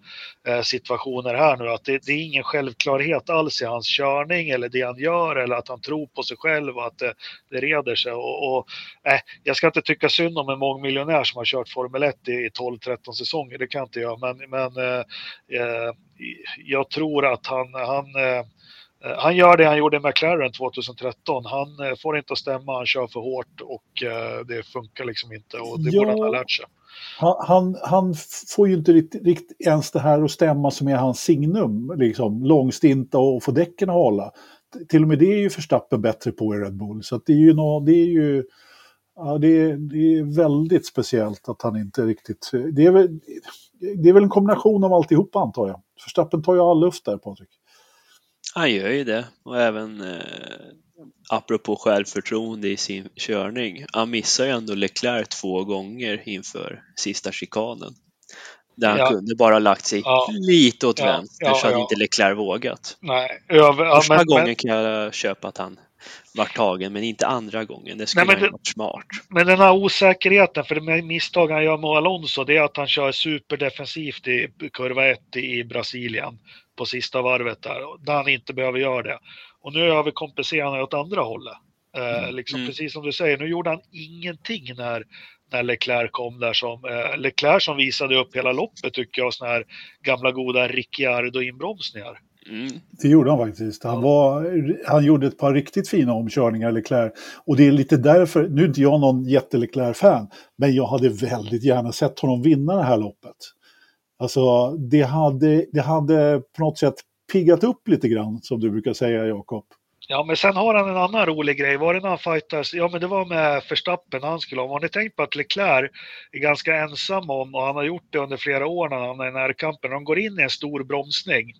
Speaker 3: eh, situationer här nu, att det, det, är ingen självklarhet alls i hans körning eller det han gör eller att han tror på sig själv och att det, det reder sig. Och, och eh, jag ska inte tycka synd om en mångmiljonär som har kört Formel 1 i, i 12-13 säsonger, det kan jag inte göra, men, men eh, jag tror att han, han Eh, han gör det han gjorde i McLaren 2013. Han eh, får inte att stämma, han kör för hårt och eh, det funkar liksom inte och det ja, borde han ha lärt sig.
Speaker 1: Han, han, han, får ju inte riktigt, riktigt ens det här att stämma som är hans signum, liksom långstinta och få däcken att hålla. Till och med det är ju Verstappen bättre på i Red Bull, så det är ju, no, det är ju ja, det, är, det är väldigt speciellt att han inte riktigt... Det är, väl, det är väl en kombination av alltihopa antar jag. Verstappen tar ju all luft där, Patrik.
Speaker 2: Han gör ju det och även eh, apropå självförtroende i sin körning. Han missar ju ändå Leclerc två gånger inför sista chikanen. Där han ja. kunde bara lagt sig ja. lite åt ja. vänster så hade inte Leclerc vågat.
Speaker 3: Nej.
Speaker 2: Första men, gången men... kan jag köpa att han var tagen, men inte andra gången. Det skulle Nej, ha varit smart.
Speaker 3: Men den här osäkerheten, för det misstag han gör med Alonso, det är att han kör superdefensivt i kurva 1 i Brasilien på sista varvet där, där han inte behöver göra det. Och nu överkompenserar han åt andra hållet. Eh, mm. liksom mm. Precis som du säger, nu gjorde han ingenting när, när Leclerc kom där som eh, Leclerc som visade upp hela loppet tycker jag, sådana här gamla goda Ricciardo-inbromsningar.
Speaker 1: Mm. Det gjorde han faktiskt. Han, var, han gjorde ett par riktigt fina omkörningar, Leclerc. Och det är lite därför, nu är inte jag någon jätte Leclerc-fan, men jag hade väldigt gärna sett honom vinna det här loppet. Alltså det hade, det hade på något sätt piggat upp lite grann, som du brukar säga Jakob.
Speaker 3: Ja, men sen har han en annan rolig grej. Var det när han fightades? Ja, men det var med Verstappen han skulle ha. Har ni tänkt på att Leclerc är ganska ensam om, och han har gjort det under flera år när han är i närkampen, när de går in i en stor bromsning,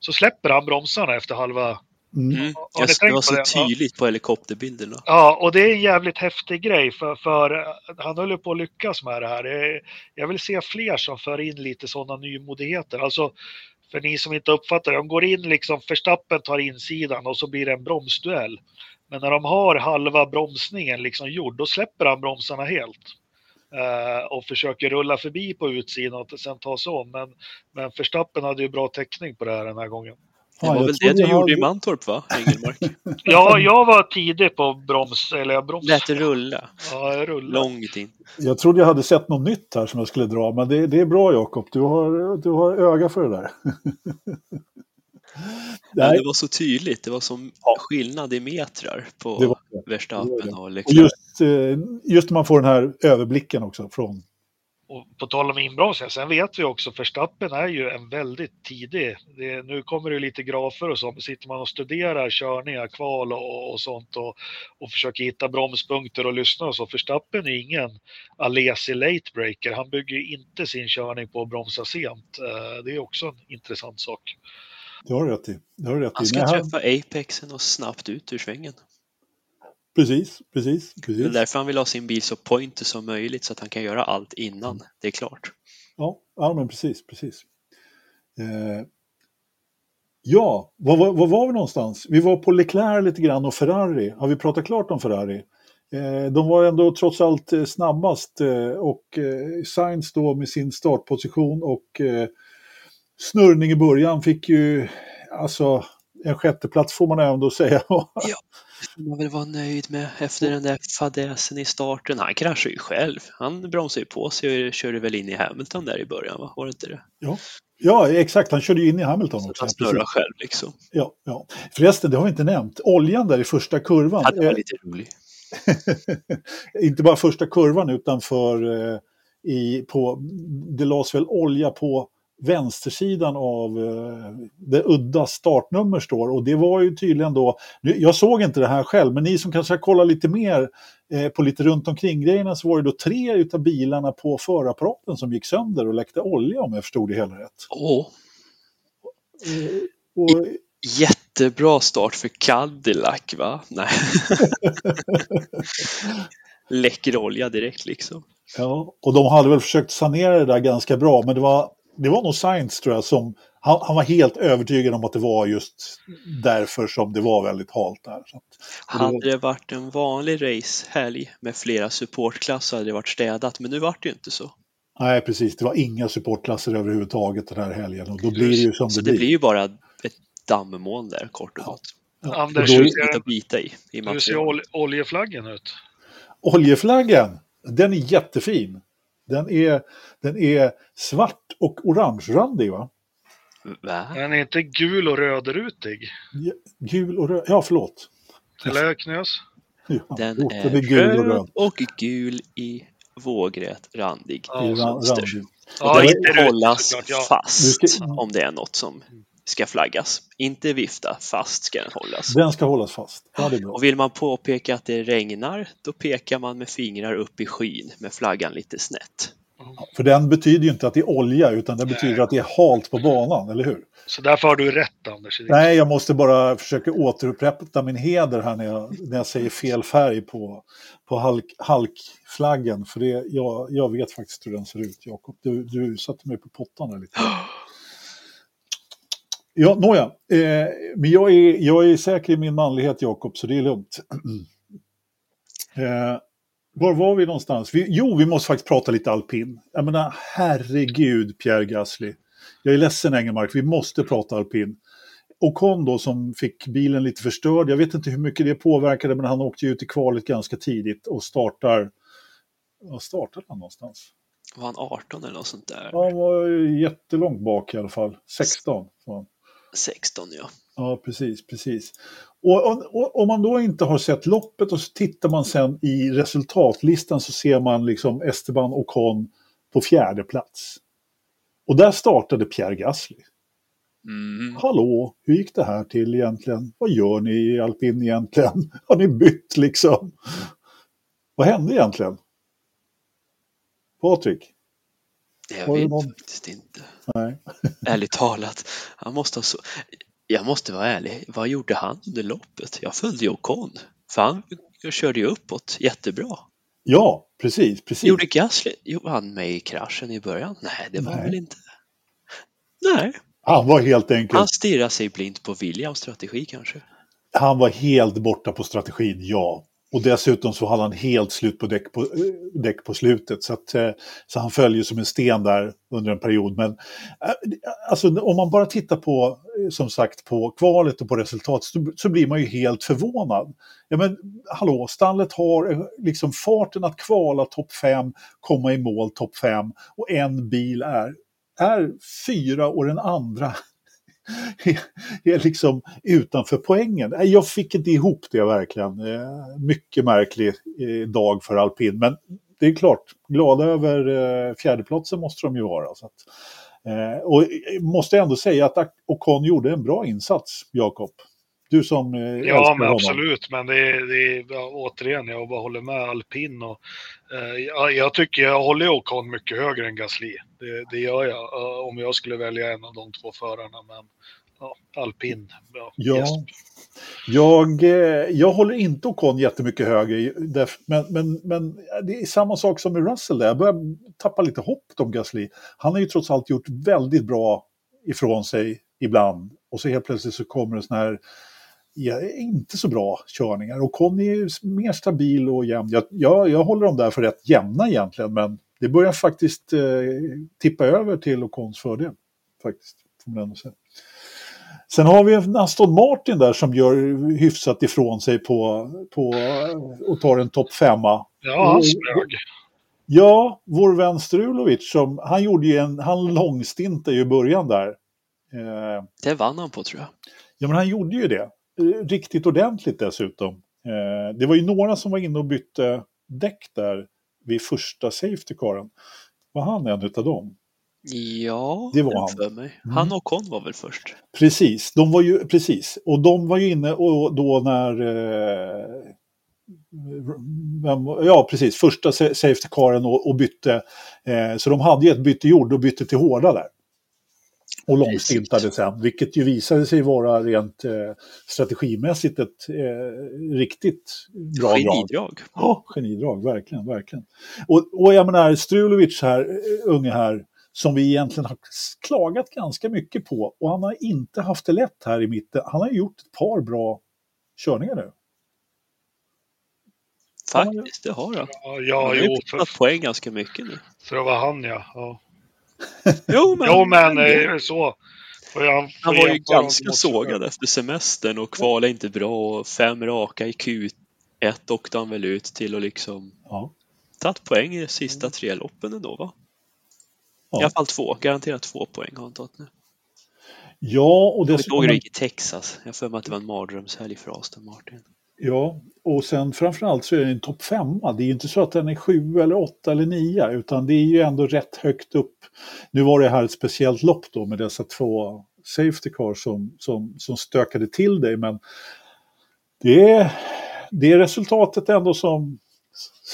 Speaker 3: så släpper han bromsarna efter halva
Speaker 2: Mm. Jag, det var så det? tydligt ja. på helikopterbilderna.
Speaker 3: Ja, och det är en jävligt häftig grej för, för han håller på att lyckas med det här. Jag vill se fler som för in lite sådana nymodigheter. Alltså, för ni som inte uppfattar det, de går in liksom, Förstappen tar insidan och så blir det en bromsduell. Men när de har halva bromsningen liksom gjord, då släpper han bromsarna helt. Uh, och försöker rulla förbi på utsidan och sen ta sig om. Men, men Förstappen hade ju bra täckning på det här den här gången.
Speaker 2: Det var väl det du gjorde hade... i Mantorp va, Engelmark?
Speaker 3: ja, jag var tidig på broms, eller jag broms.
Speaker 2: Lät det rulla.
Speaker 3: Ja, jag rullade.
Speaker 2: Långt in.
Speaker 1: Jag trodde jag hade sett något nytt här som jag skulle dra, men det, det är bra Jakob, du har, du har öga för det där.
Speaker 2: ja, det var så tydligt, det var som ja. skillnad i metrar på Verstappen och
Speaker 1: Leclerc. Och just, eh, just när man får den här överblicken också från
Speaker 3: och på tal om inbromsningar, sen vet vi också Verstappen är ju en väldigt tidig, det, nu kommer det lite grafer och så, sitter man och studerar körningar, kval och, och sånt och, och försöker hitta bromspunkter och lyssna och så. Verstappen är ingen Alesi late breaker, han bygger inte sin körning på att bromsa sent. Eh, det är också en intressant sak.
Speaker 1: Det har du rätt i. Det har du rätt
Speaker 2: han ska träffa Apexen och snabbt ut ur svängen.
Speaker 1: Precis, precis. precis.
Speaker 2: Det är därför han vill ha sin bil så pointer som möjligt så att han kan göra allt innan det är klart.
Speaker 1: Ja, ja men precis, precis. Eh, ja, var, var, var, var vi någonstans? Vi var på Leclerc lite grann och Ferrari. Har vi pratat klart om Ferrari? Eh, de var ändå trots allt eh, snabbast eh, och Sainz då med sin startposition och snurrning i början fick ju, alltså en sjätteplats får man ändå säga.
Speaker 2: ja. man väl vara nöjd med efter den där fadäsen i starten. Han kraschade ju själv. Han bromsade ju på sig och körde väl in i Hamilton där i början, va? var det inte det?
Speaker 1: Ja, ja exakt. Han körde ju in i Hamilton också.
Speaker 2: Han snurrade själv liksom.
Speaker 1: Ja, ja. Förresten, det har vi inte nämnt. Oljan där i första kurvan.
Speaker 2: Ja, det var lite roligt.
Speaker 1: inte bara första kurvan utan för eh, i, på, det lades väl olja på vänstersidan av eh, det udda startnummer står och det var ju tydligen då, jag såg inte det här själv, men ni som kanske har kollat lite mer eh, på lite runt omkring grejerna så var det då tre utav bilarna på förapparaten som gick sönder och läckte olja om jag förstod det hela rätt.
Speaker 2: Åh.
Speaker 1: Eh, och,
Speaker 2: Jättebra start för Cadillac va? Nej. Läcker olja direkt liksom.
Speaker 1: Ja, och de hade väl försökt sanera det där ganska bra, men det var, det var nog Sainz tror jag som, han, han var helt övertygad om att det var just därför som det var väldigt halt där. Så att,
Speaker 2: hade det varit en vanlig racehelg med flera supportklasser hade det varit städat, men nu vart det ju inte så.
Speaker 1: Nej, precis. Det var inga supportklasser överhuvudtaget den här helgen och då blir det ju som
Speaker 2: så
Speaker 1: det blir.
Speaker 2: det blir ju bara ett dammoln där kort och gott.
Speaker 1: Ja.
Speaker 3: Anders,
Speaker 1: Och då-
Speaker 3: hur ser,
Speaker 2: att bita i. i
Speaker 3: hur ser oljeflaggen ut?
Speaker 1: Oljeflaggan, den är jättefin. Den är, den är svart och orangerandig va?
Speaker 2: Va?
Speaker 3: Den är inte gul och rödrutig.
Speaker 1: Gul och röd, ja förlåt.
Speaker 3: Eller knös?
Speaker 1: Ja,
Speaker 2: Den
Speaker 1: jo,
Speaker 2: är
Speaker 1: den är gul och röd.
Speaker 2: röd och gul i vågrätt randig.
Speaker 3: Ja,
Speaker 1: randig.
Speaker 3: Ja,
Speaker 2: den
Speaker 3: röd
Speaker 2: hållas.
Speaker 3: Ja.
Speaker 2: fast
Speaker 1: Du ska-
Speaker 2: om det är något som ska flaggas. Inte vifta, fast ska den hållas.
Speaker 1: Den ska hållas fast. Ja, det är bra.
Speaker 2: Och vill man påpeka att det regnar, då pekar man med fingrar upp i skyn med flaggan lite snett.
Speaker 1: För den betyder ju inte att det är olja utan det betyder att det är halt på banan, eller hur?
Speaker 3: Så därför har du rätt Anders.
Speaker 1: Nej, jag måste bara försöka återupprätta min heder här när jag, när jag säger fel färg på, på halk, halkflaggen. För det, jag, jag vet faktiskt hur den ser ut, Jakob. Du, du satte mig på pottan där lite. Ja, nåja. Eh, men jag är, jag är säker i min manlighet, Jakob, så det är lugnt. eh, var var vi någonstans? Vi, jo, vi måste faktiskt prata lite alpin. Jag menar, herregud, Pierre Gasly. Jag är ledsen, Engelmark, vi måste prata alpin. Ocon då som fick bilen lite förstörd. Jag vet inte hur mycket det påverkade, men han åkte ut i kvalet ganska tidigt och startar... Var startade han någonstans?
Speaker 2: Var han 18 eller något sånt där?
Speaker 1: Ja, han var jättelångt bak i alla fall. 16 var han.
Speaker 2: 16 ja.
Speaker 1: Ja, precis, precis. Och, om man då inte har sett loppet och så tittar man sen i resultatlistan så ser man liksom Esteban Ocon på fjärde plats. Och där startade Pierre Gasly.
Speaker 2: Mm.
Speaker 1: Hallå, hur gick det här till egentligen? Vad gör ni i alpin egentligen? Har ni bytt liksom? Vad hände egentligen? Patrik?
Speaker 2: Jag vet
Speaker 1: någon-
Speaker 2: faktiskt inte.
Speaker 1: Nej.
Speaker 2: Ärligt talat. Han måste ha så... Jag måste vara ärlig. Vad gjorde han under loppet? Jag följde ju Ocon. För han körde ju uppåt jättebra.
Speaker 1: Ja, precis, precis.
Speaker 2: Gjorde Gasly, gjorde han med i kraschen i början? Nej, det var
Speaker 1: Nej.
Speaker 2: väl inte. Nej,
Speaker 1: Han var helt enkelt
Speaker 2: han stirrar sig blint på Williams strategi kanske.
Speaker 1: Han var helt borta på strategin, ja. Och dessutom så hade han helt slut på däck på, däck på slutet. Så, att, eh, så han följer som en sten där under en period. Men eh, alltså, om man bara tittar på, eh, som sagt, på kvalet och på resultatet så, så blir man ju helt förvånad. Ja men hallå, stallet har liksom farten att kvala topp 5, komma i mål topp 5 och en bil är, är fyra och den andra är liksom utanför poängen. Jag fick inte ihop det verkligen. Eh, mycket märklig eh, dag för alpin. Men det är klart, glada över eh, fjärdeplatsen måste de ju vara. Så att, och måste ändå säga att Ocon gjorde en bra insats, Jakob. Du som eh,
Speaker 3: Ja, men absolut. Men det är, det är återigen, jag bara håller med alpin. Och, eh, jag, tycker jag håller Ocon mycket högre än Gasly. Det, det gör jag eh, om jag skulle välja en av de två förarna. Men ja, alpin, ja,
Speaker 1: Ja. Jag, eh, jag håller inte Ocon jättemycket högre, men, men, men det är samma sak som med Russell där. Jag börjar tappa lite hopp om Gasly. Han har ju trots allt gjort väldigt bra ifrån sig ibland och så helt plötsligt så kommer det såna här inte så bra körningar. Och Ocon är ju mer stabil och jämn. Jag, jag, jag håller dem där för rätt jämna egentligen, men det börjar faktiskt eh, tippa över till Ocons fördel. Faktiskt, får man ändå säga. Sen har vi en Aston Martin där som gör hyfsat ifrån sig på, på och tar en topp femma.
Speaker 3: Ja, han smög.
Speaker 1: Ja, vår vän Strulovic, som, han gjorde ju en, han långstintade ju i början där.
Speaker 2: Eh, det vann han på tror jag.
Speaker 1: Ja, men han gjorde ju det. Riktigt ordentligt dessutom. Eh, det var ju några som var inne och bytte däck där vid första safety caren. Var han en utav dem?
Speaker 2: Ja, det var han. För mig. Mm. Han och Con var väl först?
Speaker 1: Precis, de var ju, precis. Och de var ju inne och då när eh, ja, precis, första safety caren och, och bytte. Eh, så de hade ju ett byte jord och bytte till hårda där. Och långstintade sen, vilket ju visade sig vara rent eh, strategimässigt ett eh, riktigt bra
Speaker 2: genidrag.
Speaker 1: Ja, genidrag, verkligen, verkligen. Och, och jag menar, Strulovic här, eh, unge här, som vi egentligen har klagat ganska mycket på. Och han har inte haft det lätt här i mitten. Han har gjort ett par bra körningar nu.
Speaker 2: Faktiskt, det har han.
Speaker 3: Ja, ja han har jo,
Speaker 2: för... poäng ganska mycket nu.
Speaker 3: För att vara han, ja. ja.
Speaker 2: Jo, men,
Speaker 3: jo, men eh, så.
Speaker 2: Han, han var ju ganska sågad efter semestern och kvalade inte bra. Fem raka i Q1 åkte han väl ut till och liksom ja. tagit poäng i de sista tre loppen ändå va? Ja. I alla fall två, garanterat två poäng har han tagit nu.
Speaker 1: Ja, och
Speaker 2: dessutom... Jag såg det gick i Texas. Jag för mig att det var en mardrömshelg för Aston Martin.
Speaker 1: Ja, och sen framförallt så är det en topp femma. Det är inte så att den är sju eller åtta eller nio utan det är ju ändå rätt högt upp. Nu var det här ett speciellt lopp då med dessa två Safety Car som, som, som stökade till dig men det är, det är resultatet ändå som,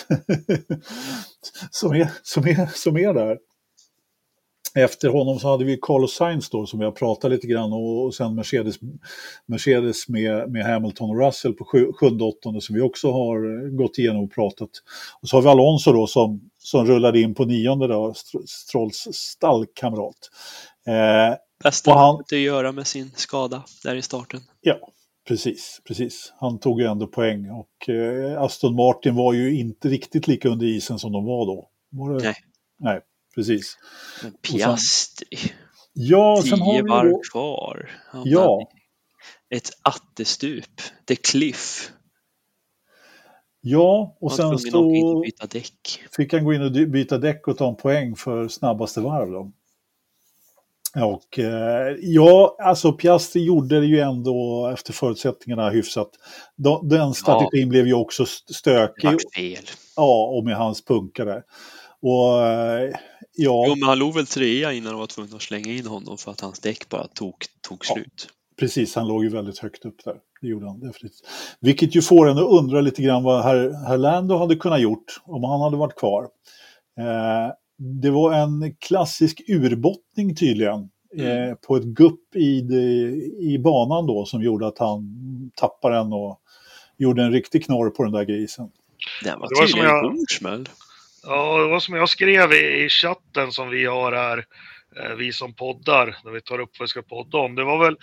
Speaker 1: som, är, som, är, som är där efter honom så hade vi Carlos Sainz då som vi har pratat lite grann och, och sen Mercedes, Mercedes med, med Hamilton och Russell på sju, sjunde åttonde som vi också har gått igenom och pratat. Och så har vi Alonso då som, som rullade in på nionde då, Strolls stallkamrat.
Speaker 2: Eh, Bästa han att göra med sin skada där i starten.
Speaker 1: Ja, precis, precis. Han tog ju ändå poäng och eh, Aston Martin var ju inte riktigt lika under isen som de var då. Var det?
Speaker 2: Nej.
Speaker 1: Nej, precis.
Speaker 2: Piastri.
Speaker 1: Sen, ja,
Speaker 2: sen
Speaker 1: har
Speaker 2: vi varv då, kvar. Han
Speaker 1: ja.
Speaker 2: Ett attestup. The Cliff.
Speaker 1: Ja, och sen så fick han gå in och byta däck och ta en poäng för snabbaste varv. Då. Och eh, ja, alltså Piastri gjorde det ju ändå efter förutsättningarna hyfsat. Den strategin ja. blev ju också stökig.
Speaker 2: fel.
Speaker 1: Ja, och med hans punkare. Och ja...
Speaker 2: Jo, men han låg väl trea innan de var tvungna att slänga in honom för att hans däck bara tog, tog ja, slut.
Speaker 1: Precis, han låg ju väldigt högt upp där. Det gjorde han definitivt. Vilket ju får en att undra lite grann vad herr, herr Lando hade kunnat gjort om han hade varit kvar. Eh, det var en klassisk urbottning tydligen. Eh, mm. Eh, på ett gupp i, i banan då som gjorde att han tappade den och gjorde en riktig knorr på den där grisen.
Speaker 2: Den var, det var tydligen en god smäll.
Speaker 3: Ja, det var som jag skrev i, i chatten som vi har här, eh, vi som poddar, när vi tar upp vad vi ska podda om. Det var väl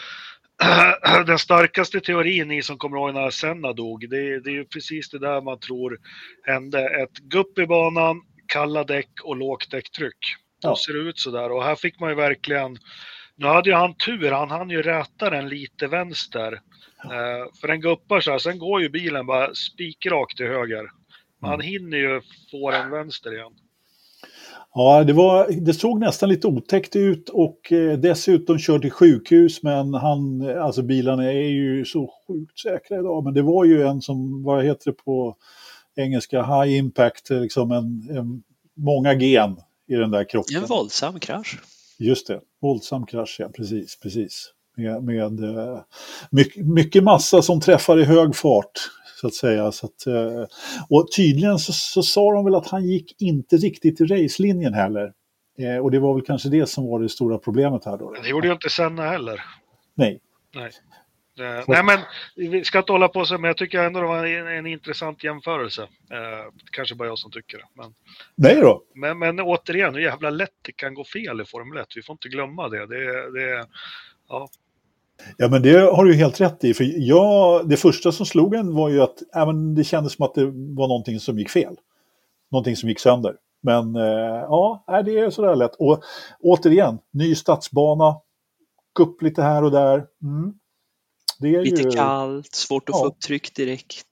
Speaker 3: den starkaste teorin, ni som kommer ihåg när Senna dog, det, det är ju precis det där man tror hände. Ett gupp i banan, kalla däck och lågt däcktryck. Ja. Då ser det ut sådär och här fick man ju verkligen, nu hade ju han tur, han hann ju räta den lite vänster. Ja. Eh, för den guppar så här, sen går ju bilen bara spikrakt till höger. Han mm. hinner ju få den vänster igen.
Speaker 1: Ja, det, var, det såg nästan lite otäckt ut och eh, dessutom kört till sjukhus men han, alltså bilarna är ju så sjukt säkra idag. Men det var ju en som, vad heter det på engelska, high impact, liksom en, en många gen i den där kroppen.
Speaker 2: En våldsam krasch.
Speaker 1: Just det, våldsam krasch, ja precis, precis. Med, med uh, mycket, mycket massa som träffar i hög fart så att säga. Så att, eh, och tydligen så, så sa de väl att han gick inte riktigt i racelinjen heller. Eh, och det var väl kanske det som var det stora problemet här då.
Speaker 3: Det gjorde ju inte Senna heller.
Speaker 1: Nej.
Speaker 3: Nej. Eh, nej men vi ska inte hålla på så, men jag tycker ändå det var en, en intressant jämförelse. Eh, kanske bara jag som tycker det. Men,
Speaker 1: nej då.
Speaker 3: Men, men återigen, hur jävla lätt det kan gå fel i Formel 1. Vi får inte glömma det. det, det ja,
Speaker 1: Ja, men det har du helt rätt i. För jag, det första som slog en var ju att äh, men det kändes som att det var någonting som gick fel. Någonting som gick sönder. Men äh, ja, det är sådär lätt. Och återigen, ny stadsbana. upp lite här och där. Mm.
Speaker 2: Det är lite ju... kallt, svårt att ja. få upp tryck direkt.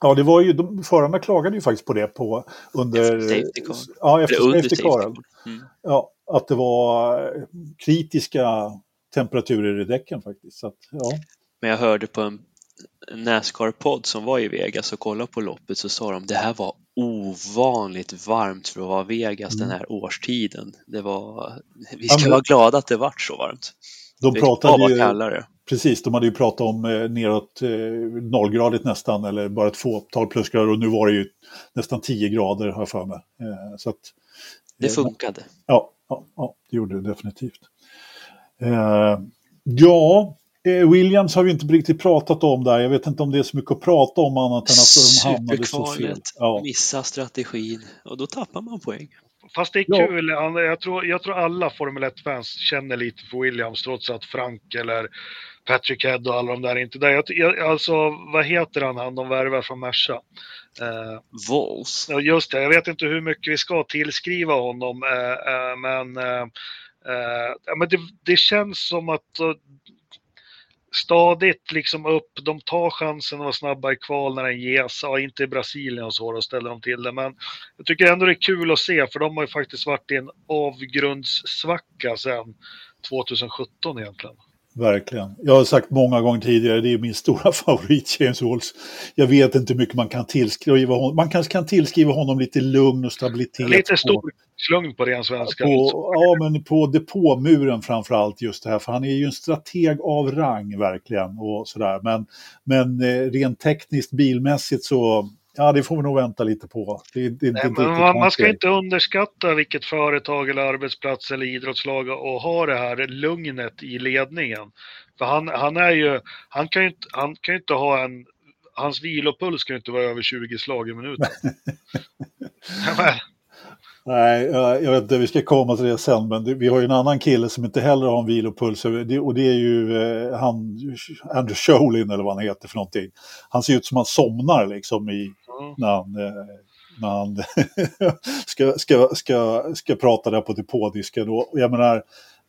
Speaker 1: Ja, det var ju, de, förarna klagade ju faktiskt på det på under... Efter safety car. Ja, efter safety car. Mm. Ja, att det var kritiska temperaturer i däcken faktiskt. Så att, ja.
Speaker 2: Men jag hörde på en Nascar-podd som var i Vegas och kollade på loppet så sa de det här var ovanligt varmt för att vara Vegas mm. den här årstiden. Det var, vi ska ja, men... vara glada att det vart så varmt.
Speaker 1: De pratade ju, kallare. Precis, de hade ju pratat om eh, neråt eh, nollgradigt nästan eller bara ett fåtal plusgrader och nu var det ju nästan 10 grader har jag för mig. Eh, så att,
Speaker 2: det funkade.
Speaker 1: Ja, ja, ja, det gjorde det definitivt. Eh, ja, eh, Williams har vi inte riktigt pratat om där. Jag vet inte om det är så mycket att prata om annat än att de hamnade så fel.
Speaker 2: Ja. Missa strategin och då tappar man poäng.
Speaker 3: Fast det är ja. kul. Jag tror, jag tror alla Formel 1-fans känner lite för Williams trots att Frank eller Patrick Head och alla de där är inte där. Jag, jag, alltså, vad heter han, han de värvar från Merca?
Speaker 2: Eh, Vols.
Speaker 3: Just det, jag vet inte hur mycket vi ska tillskriva honom, eh, eh, men, eh, men det, det, känns som att uh, stadigt liksom upp, de tar chansen att vara snabba i kval när den ges, ja, inte i Brasilien och så, då ställer de till det. Men jag tycker ändå det är kul att se, för de har ju faktiskt varit i en avgrundssvacka sedan 2017 egentligen.
Speaker 1: Verkligen. Jag har sagt många gånger tidigare, det är min stora favorit, James Walls. Jag vet inte hur mycket man kan tillskriva honom. Man kanske kan tillskriva honom lite lugn och stabilitet.
Speaker 3: Lite stor slung på ren svenska.
Speaker 1: På, ja, men på depåmuren framför allt just det här, för han är ju en strateg av rang verkligen. och sådär. Men, men eh, rent tekniskt, bilmässigt så Ja, det får vi nog vänta lite på. Det, det,
Speaker 3: Nej, det, man, man, ska inte underskatta vilket företag eller arbetsplats eller idrottslag och ha det här lugnet i ledningen. För han, han är ju, han kan ju inte, han kan inte ha en, hans vilopuls kan ju inte vara över 20 slag i minuten.
Speaker 1: Nej, jag vet inte, vi ska komma till det sen, men vi har ju en annan kille som inte heller har en vilopuls och det är ju eh, han, Andrew Sholin eller vad han heter för någonting. Han ser ut som han somnar liksom i, mm. när han, eh, när han ska, ska, ska, ska prata där på depådisken. Och jag menar,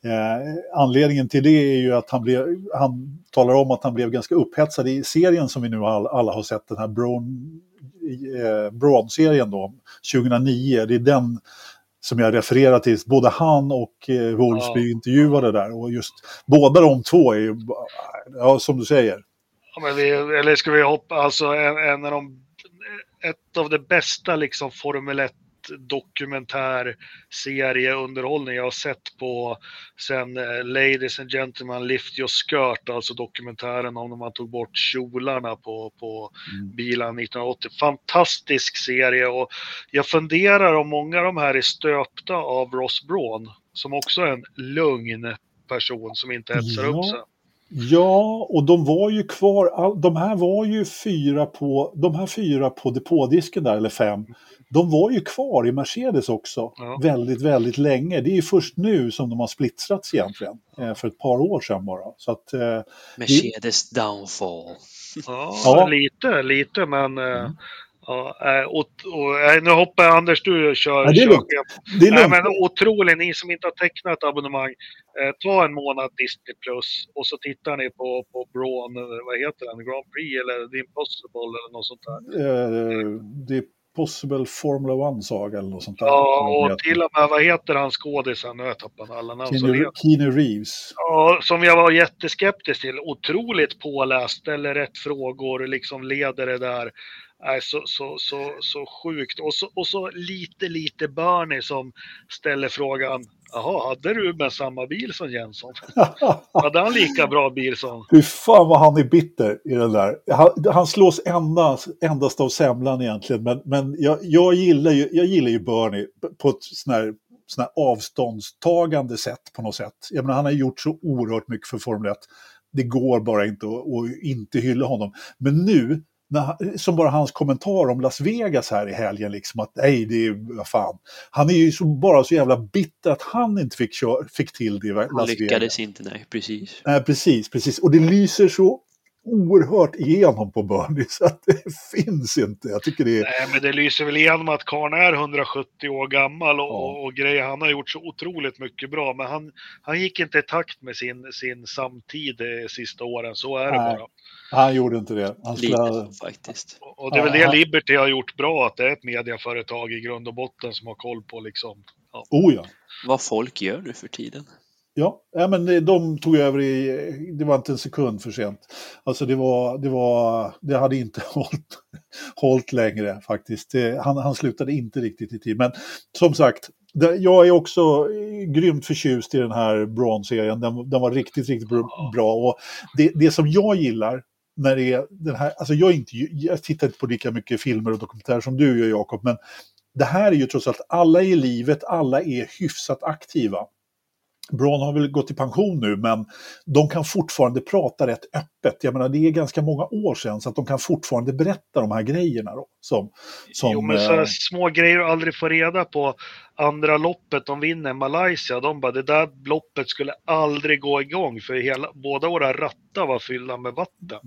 Speaker 1: eh, anledningen till det är ju att han, blev, han talar om att han blev ganska upphetsad i serien som vi nu alla, alla har sett, den här Brown eh, Broad-serien då, 2009. Det är den som jag refererar till. Både han och eh, Wolfsby ja. intervjuade där. Och just båda de två är ju, ja, som du säger.
Speaker 3: Ja, vi, eller ska vi hoppa, alltså en, en av de, ett av de bästa liksom Formel 1 dokumentär serieunderhållning jag har sett på sen eh, Ladies and Gentlemen Lift Your Skirt, alltså dokumentären om när man tog bort kjolarna på, på mm. bilen 1980. Fantastisk serie och jag funderar om många av de här är stöpta av Ross Braun som också är en lugn person som inte hetsar ja. upp sig.
Speaker 1: Ja, och de var ju kvar, de här var ju fyra på, de här fyra på depådisken där, eller fem, de var ju kvar i Mercedes också ja. väldigt, väldigt länge. Det är ju först nu som de har splittrats egentligen, eh, för ett par år sedan bara. Så att, eh,
Speaker 2: Mercedes det... downfall.
Speaker 3: Ja, ja, lite, lite, men eh, mm. Ja, eh, och, och, nu hoppar jag, Anders, du kör.
Speaker 1: Ja, det är lugnt. Det är lugnt.
Speaker 3: Nej, men otroligt, ni som inte har tecknat abonnemang, eh, ta en månad Disney Plus och så tittar ni på, på Braun, vad heter den, Grand Prix eller The Impossible eller något sånt där.
Speaker 1: Eh, det Possible Formula One-saga eller något sånt där.
Speaker 3: Ja, och till och med, vad heter han skådisen? Nu har jag tappat alla namn.
Speaker 1: Keanu, Reeves.
Speaker 3: Ja, som jag var jätteskeptisk till. Otroligt påläst, ställer rätt frågor, liksom leder det där. Nej, så, så, så, så sjukt. Och så, och så lite, lite Bernie som ställer frågan Jaha, hade Ruben samma bil som Jensson? hade han lika bra bil som...
Speaker 1: Fy fan vad han är bitter i den där. Han, han slås endast, endast av semlan egentligen. Men, men jag, jag, gillar ju, jag gillar ju Bernie på ett sån här, sån avståndstagande sätt på något sätt. Jag menar, han har gjort så oerhört mycket för Formel 1. Det går bara inte att, att inte hylla honom. Men nu när, som bara hans kommentar om Las Vegas här i helgen, liksom att nej, det är, vad fan. Han är ju så, bara så jävla bitter att han inte fick, kör, fick till det i Las
Speaker 2: Vegas. Han lyckades inte, nej, precis.
Speaker 1: Nej, precis, precis. Och det lyser så oerhört igenom på Burnley så att det finns inte. Jag tycker det är...
Speaker 3: Nej, men det lyser väl igenom att karln är 170 år gammal och, ja. och, grejer. Han har gjort så otroligt mycket bra, men han, han gick inte i takt med sin, sin samtid de sista åren. Så är det Nej. bara.
Speaker 1: Han gjorde inte det.
Speaker 2: Han skulle... Lite, faktiskt.
Speaker 3: Och det är väl det Liberty har gjort bra, att det är ett mediaföretag i grund och botten som har koll på liksom.
Speaker 1: Ja. Oh ja.
Speaker 2: Vad folk gör nu för tiden.
Speaker 1: Ja, ja men de tog över i, det var inte en sekund för sent. Alltså det var, det var, det hade inte hållit, hållit längre faktiskt. Det, han, han slutade inte riktigt i tid. Men som sagt, jag är också grymt förtjust i den här Braun-serien. Den, den, var riktigt, riktigt bra. Och det, det som jag gillar när det är den här, alltså jag, inte, jag tittar inte på lika mycket filmer och dokumentärer som du gör Jakob, men det här är ju trots allt, alla i livet, alla är hyfsat aktiva. Braun har väl gått i pension nu, men de kan fortfarande prata rätt öppet. Jag menar, det är ganska många år sedan, så att de kan fortfarande berätta de här grejerna. Då, som, som,
Speaker 3: jo, men så äh... små grejer du aldrig får reda på. Andra loppet de vinner, Malaysia, de bara, det där loppet skulle aldrig gå igång, för hela, båda våra rattar var fyllda med vatten.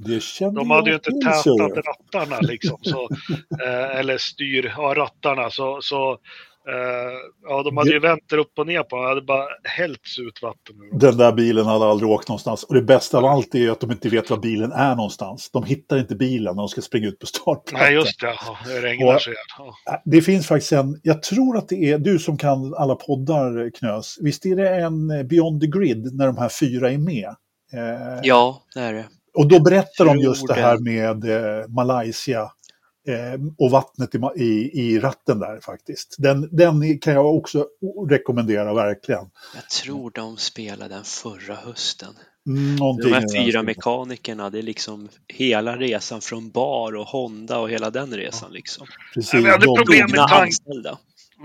Speaker 3: de hade ju inte tätat rattarna, liksom, så, eh, eller styr, ja, rattarna. Så, så ja, de hade ju vänt det upp och ner på de hade bara hällts ut vatten.
Speaker 1: Den där bilen hade aldrig åkt någonstans. Och det bästa av allt är att de inte vet var bilen är någonstans. De hittar inte bilen när de ska springa ut på startplatsen.
Speaker 3: Nej, just det. Det regnar så
Speaker 1: ja. Det finns faktiskt en, jag tror att det är, du som kan alla poddar Knös, visst är det en Beyond the Grid när de här fyra är med?
Speaker 2: Eh, ja, det är det.
Speaker 1: Och då berättar de just det här med eh, Malaysia eh, och vattnet i, i, i, ratten där faktiskt. Den, den kan jag också rekommendera verkligen.
Speaker 2: Jag tror de spelade den förra hösten.
Speaker 1: Mm,
Speaker 2: de här fyra mekanikerna, det är liksom hela resan från bar och Honda och hela den resan liksom.
Speaker 3: Precis. vi, hade problem med tank...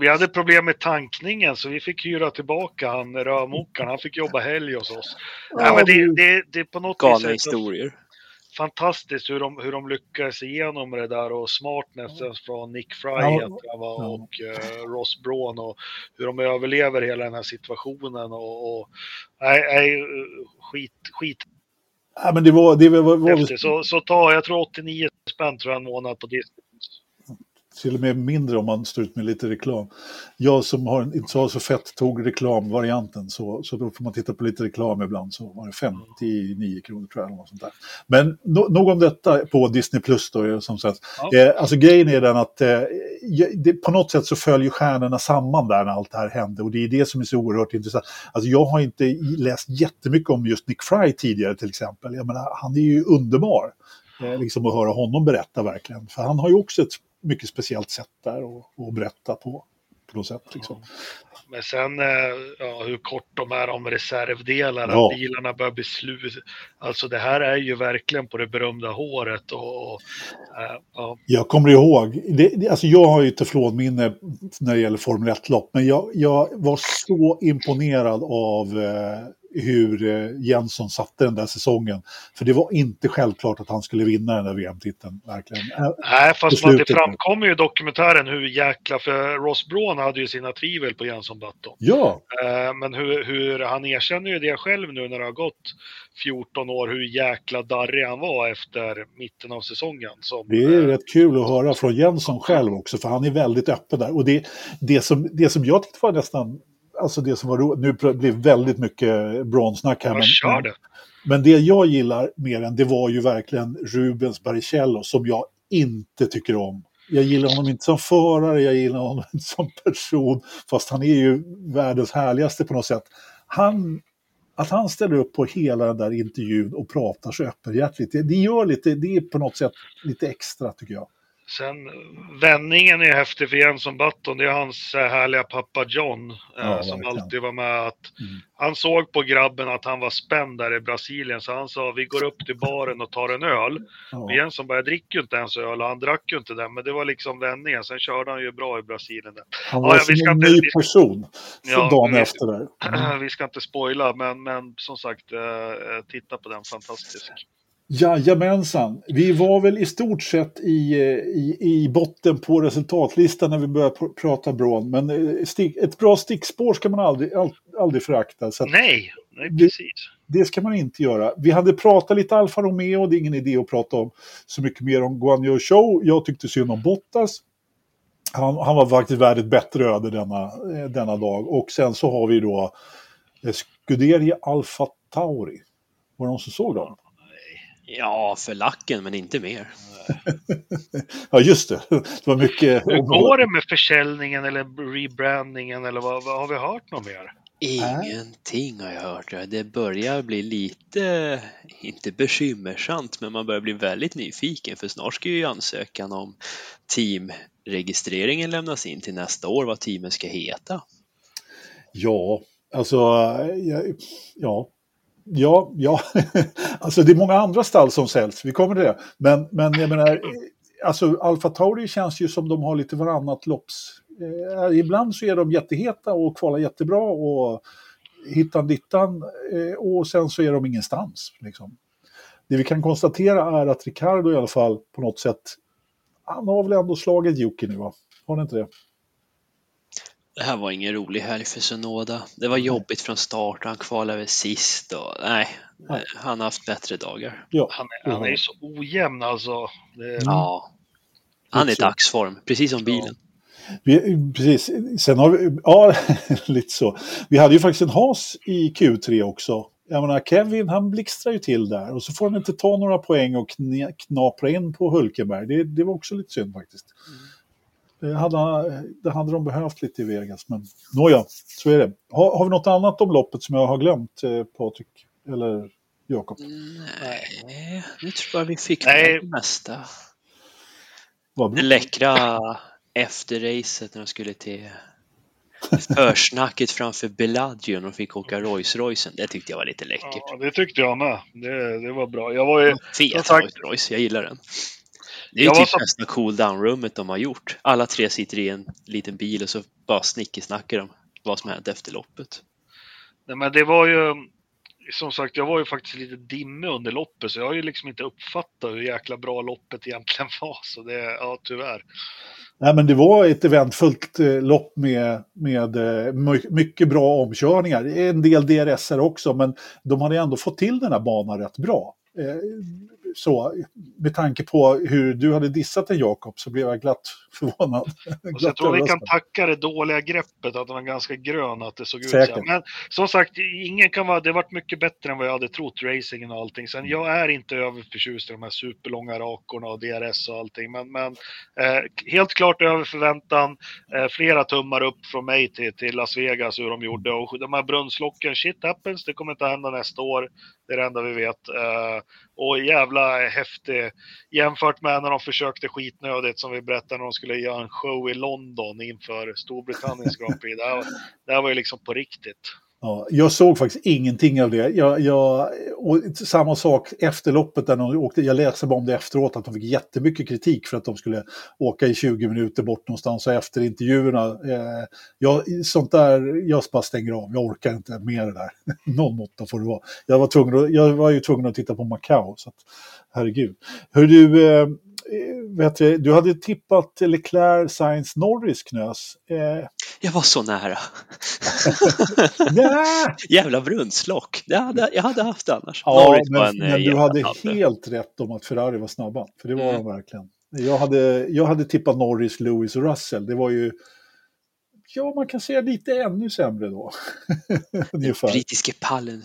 Speaker 3: vi hade problem med tankningen så vi fick hyra tillbaka han rörmokaren. Han fick jobba helg hos oss. Ja, Nej, men det, det, det, på något
Speaker 2: Galna vis historier
Speaker 3: fantastiskt hur de, hur de lyckades igenom det där och smartness mm. från Nick Fry ja. var, och uh, Ross Braun och hur de överlever hela den här situationen och, och nej, nej, skit, skit.
Speaker 1: Ja, men det var, det var, var...
Speaker 3: Så, så ta, jag tror 89 spänn tror jag en månad på Disney
Speaker 1: till och med mindre om man står ut med lite reklam. Jag som har, inte har så fett tog reklamvarianten så, så då får man titta på lite reklam ibland så var det 59 kronor tror jag. Eller sånt där. Men no, nog om detta på Disney Plus då som sagt. Ja. Eh, alltså grejen är den att eh, det, på något sätt så följer stjärnorna samman där när allt det här hände och det är det som är så oerhört intressant. Alltså jag har inte läst jättemycket om just Nick Fry tidigare till exempel. Jag menar, han är ju underbar. Eh, liksom att höra honom berätta verkligen. För han har ju också ett mycket speciellt sätt där att berätta på. på något sätt, liksom.
Speaker 3: Men sen eh, ja, hur kort de är om reservdelar, ja. att bilarna börjar bli slut. Alltså det här är ju verkligen på det berömda håret. Och, och äh, ja.
Speaker 1: Jag kommer ihåg, det, alltså jag har ju teflonminne när det gäller Formel 1-lopp, men jag, jag, var så imponerad av eh, hur eh, Jensson satte den där säsongen. För det var inte självklart att han skulle vinna den där VM-titeln. Verkligen.
Speaker 3: Nej, fast man, det framkommer ju i dokumentären hur jäkla, för Ross Braun hade ju sina tvivel på Jensson Button.
Speaker 1: Ja.
Speaker 3: Eh, men hur, hur, han erkänner ju det själv nu när det har gått 14 år, hur jäkla darrig han var efter mitten av säsongen. Som,
Speaker 1: det är rätt kul att höra från Jensson själv också, för han är väldigt öppen där. Och det, det, som, det som jag tyckte var nästan alltså det som var roligt, nu blir väldigt mycket bronsnack här.
Speaker 3: Men,
Speaker 1: men det jag gillar mer än det var ju verkligen Rubens Barrichello som jag inte tycker om. Jag gillar honom inte som förare, jag gillar honom inte som person, fast han är ju världens härligaste på något sätt. Han, att han ställer upp på hela den där intervjun och pratar så öppenhjärtigt, det, det gör lite, det är på något sätt lite extra tycker jag.
Speaker 3: Sen vändningen är häftig för Jenson Button. Det är hans eh, härliga pappa John eh, ja, som alltid var med. Att mm. Han såg på grabben att han var spänd där i Brasilien så han sa vi går upp till baren och tar en öl. Ja. Men Jenson bara, jag dricker ju inte ens öl och han drack ju inte den. Men det var liksom vändningen. Sen körde han ju bra i Brasilien.
Speaker 1: Han var ja, som en ny person ja, dagen efter där.
Speaker 3: Mm. Vi ska inte spoila men, men som sagt, eh, titta på den, fantastisk.
Speaker 1: Jajamensan. Vi var väl i stort sett i, i, i botten på resultatlistan när vi började pr prata Braun. Men eh, stick, ett bra stickspår ska man aldrig, all, aldrig förakta.
Speaker 3: Nej, Nej, precis.
Speaker 1: Det, det ska man inte göra. Vi hade pratat lite Alfa Romeo, det är ingen idé att prata om så mycket mer om Guan Show. Jag tyckte synd om Bottas. Han, han var faktiskt värd ett bättre öde denna, eh, denna dag. Och sen så har vi då eh, Scuderia Alfa Tauri. Var det någon som såg dem?
Speaker 2: Ja, för lacken, men inte mer.
Speaker 1: ja, just det. Det var mycket...
Speaker 3: Hur går det med försäljningen eller rebrandingen eller vad, vad har vi hört något mer?
Speaker 2: Ingenting har jag hört. Det börjar bli lite, inte bekymmersamt, men man börjar bli väldigt nyfiken för snart ska ju ansökan om teamregistreringen lämnas in till nästa år, vad teamet ska heta.
Speaker 1: Ja, alltså, ja, ja, Ja, ja. alltså det är många andra stall som säljs, vi kommer till det. Men, men jag menar, alltså Alfa Tauri känns ju som de har lite varannat lopps. Eh, ibland så är de jätteheta och kvalar jättebra och hittan dittan eh, och sen så är de ingenstans. Liksom. Det vi kan konstatera är att Ricardo i alla fall på något sätt, han har väl ändå slagit Jocke nu va? Har han inte det?
Speaker 2: Det här var ingen rolig helg för Sonoda. Det var jobbigt från start, han kvalade sist och nej, nej. han har haft bättre dagar.
Speaker 3: Ja. Han, är, han är ju så ojämn alltså.
Speaker 2: Det... Ja. Han är i dagsform, precis som bilen.
Speaker 1: Vi, precis, sen har vi, ja, lite så. Vi hade ju faktiskt en has i Q3 också. Jag menar, Kevin han blixtrar ju till där och så får han inte ta några poäng och knapra in på Hulkenberg. Det, det var också lite synd faktiskt. Mm. Det hade, det hade de behövt lite i Vegas, men nåja, så är det. Har, har vi något annat om loppet som jag har glömt, eh, Patrik? Eller Jakob?
Speaker 2: Nej, nu tror jag vi fick Nej. det mesta. Det läckra efter racet när de skulle till försnacket framför Bellagio och fick åka Rolls Roycen. Det tyckte jag var lite läckert.
Speaker 3: Ja, det tyckte jag med. Det, det var bra. Jag var ju...
Speaker 2: Fet Rolls Royce, jag gillar den. Det är ju typ så... bästa cool down-rummet de har gjort. Alla tre sitter i en liten bil och så bara snickesnackar de vad som hänt efter loppet.
Speaker 3: Nej, men det var ju, som sagt, jag var ju faktiskt lite dimmig under loppet så jag har ju liksom inte uppfattat hur jäkla bra loppet egentligen var. Så det, ja tyvärr.
Speaker 1: Nej, men det var ett eventfullt eh, lopp med, med eh, mycket bra omkörningar. En del DRS också, men de hade ändå fått till den här banan rätt bra. Så, med tanke på hur du hade dissat en Jakob så blev jag glatt förvånad.
Speaker 3: Och jag tror vi kan tacka det dåliga greppet att den var ganska grön att det såg Säkert. ut så. Men som sagt, ingen kan vara, det varit mycket bättre än vad jag hade trott, racingen och allting. Sen jag är inte överförtjust i de här superlånga rakorna och DRS och allting. Men, men eh, helt klart över förväntan. Eh, flera tummar upp från mig till, till Las Vegas hur de gjorde. Och de här brunnslocken, shit happens, det kommer inte hända nästa år. Det är det enda vi vet. Uh, och jävla häftig jämfört med när de försökte skitnödigt som vi berättade när de skulle göra en show i London inför Storbritanniens Grand Prix. Det här, det här var ju liksom på riktigt.
Speaker 1: Ja, jag såg faktiskt ingenting av det. Jag, jag, samma sak efter loppet, där de åkte, jag läste om det efteråt, att de fick jättemycket kritik för att de skulle åka i 20 minuter bort någonstans och efter intervjuerna. Eh, jag, sånt där, jag bara stänger av, jag orkar inte med det där. Någon måtta får det vara. Jag var, tvungen att, jag var ju tvungen att titta på Macao, så att, herregud. Hör du, eh, vet du, du hade tippat Leclerc, Science, Norris knös. Eh,
Speaker 2: jag var så nära. Jävla brunnslock. Jag hade, jag hade haft det annars.
Speaker 1: Ja, men, en, men du hade tappe. helt rätt om att Ferrari var snabba. För det var mm. de verkligen. Jag hade, jag hade tippat Norris, Lewis och Russell. Det var ju, ja man kan säga lite ännu sämre då.
Speaker 2: Den brittiske pallen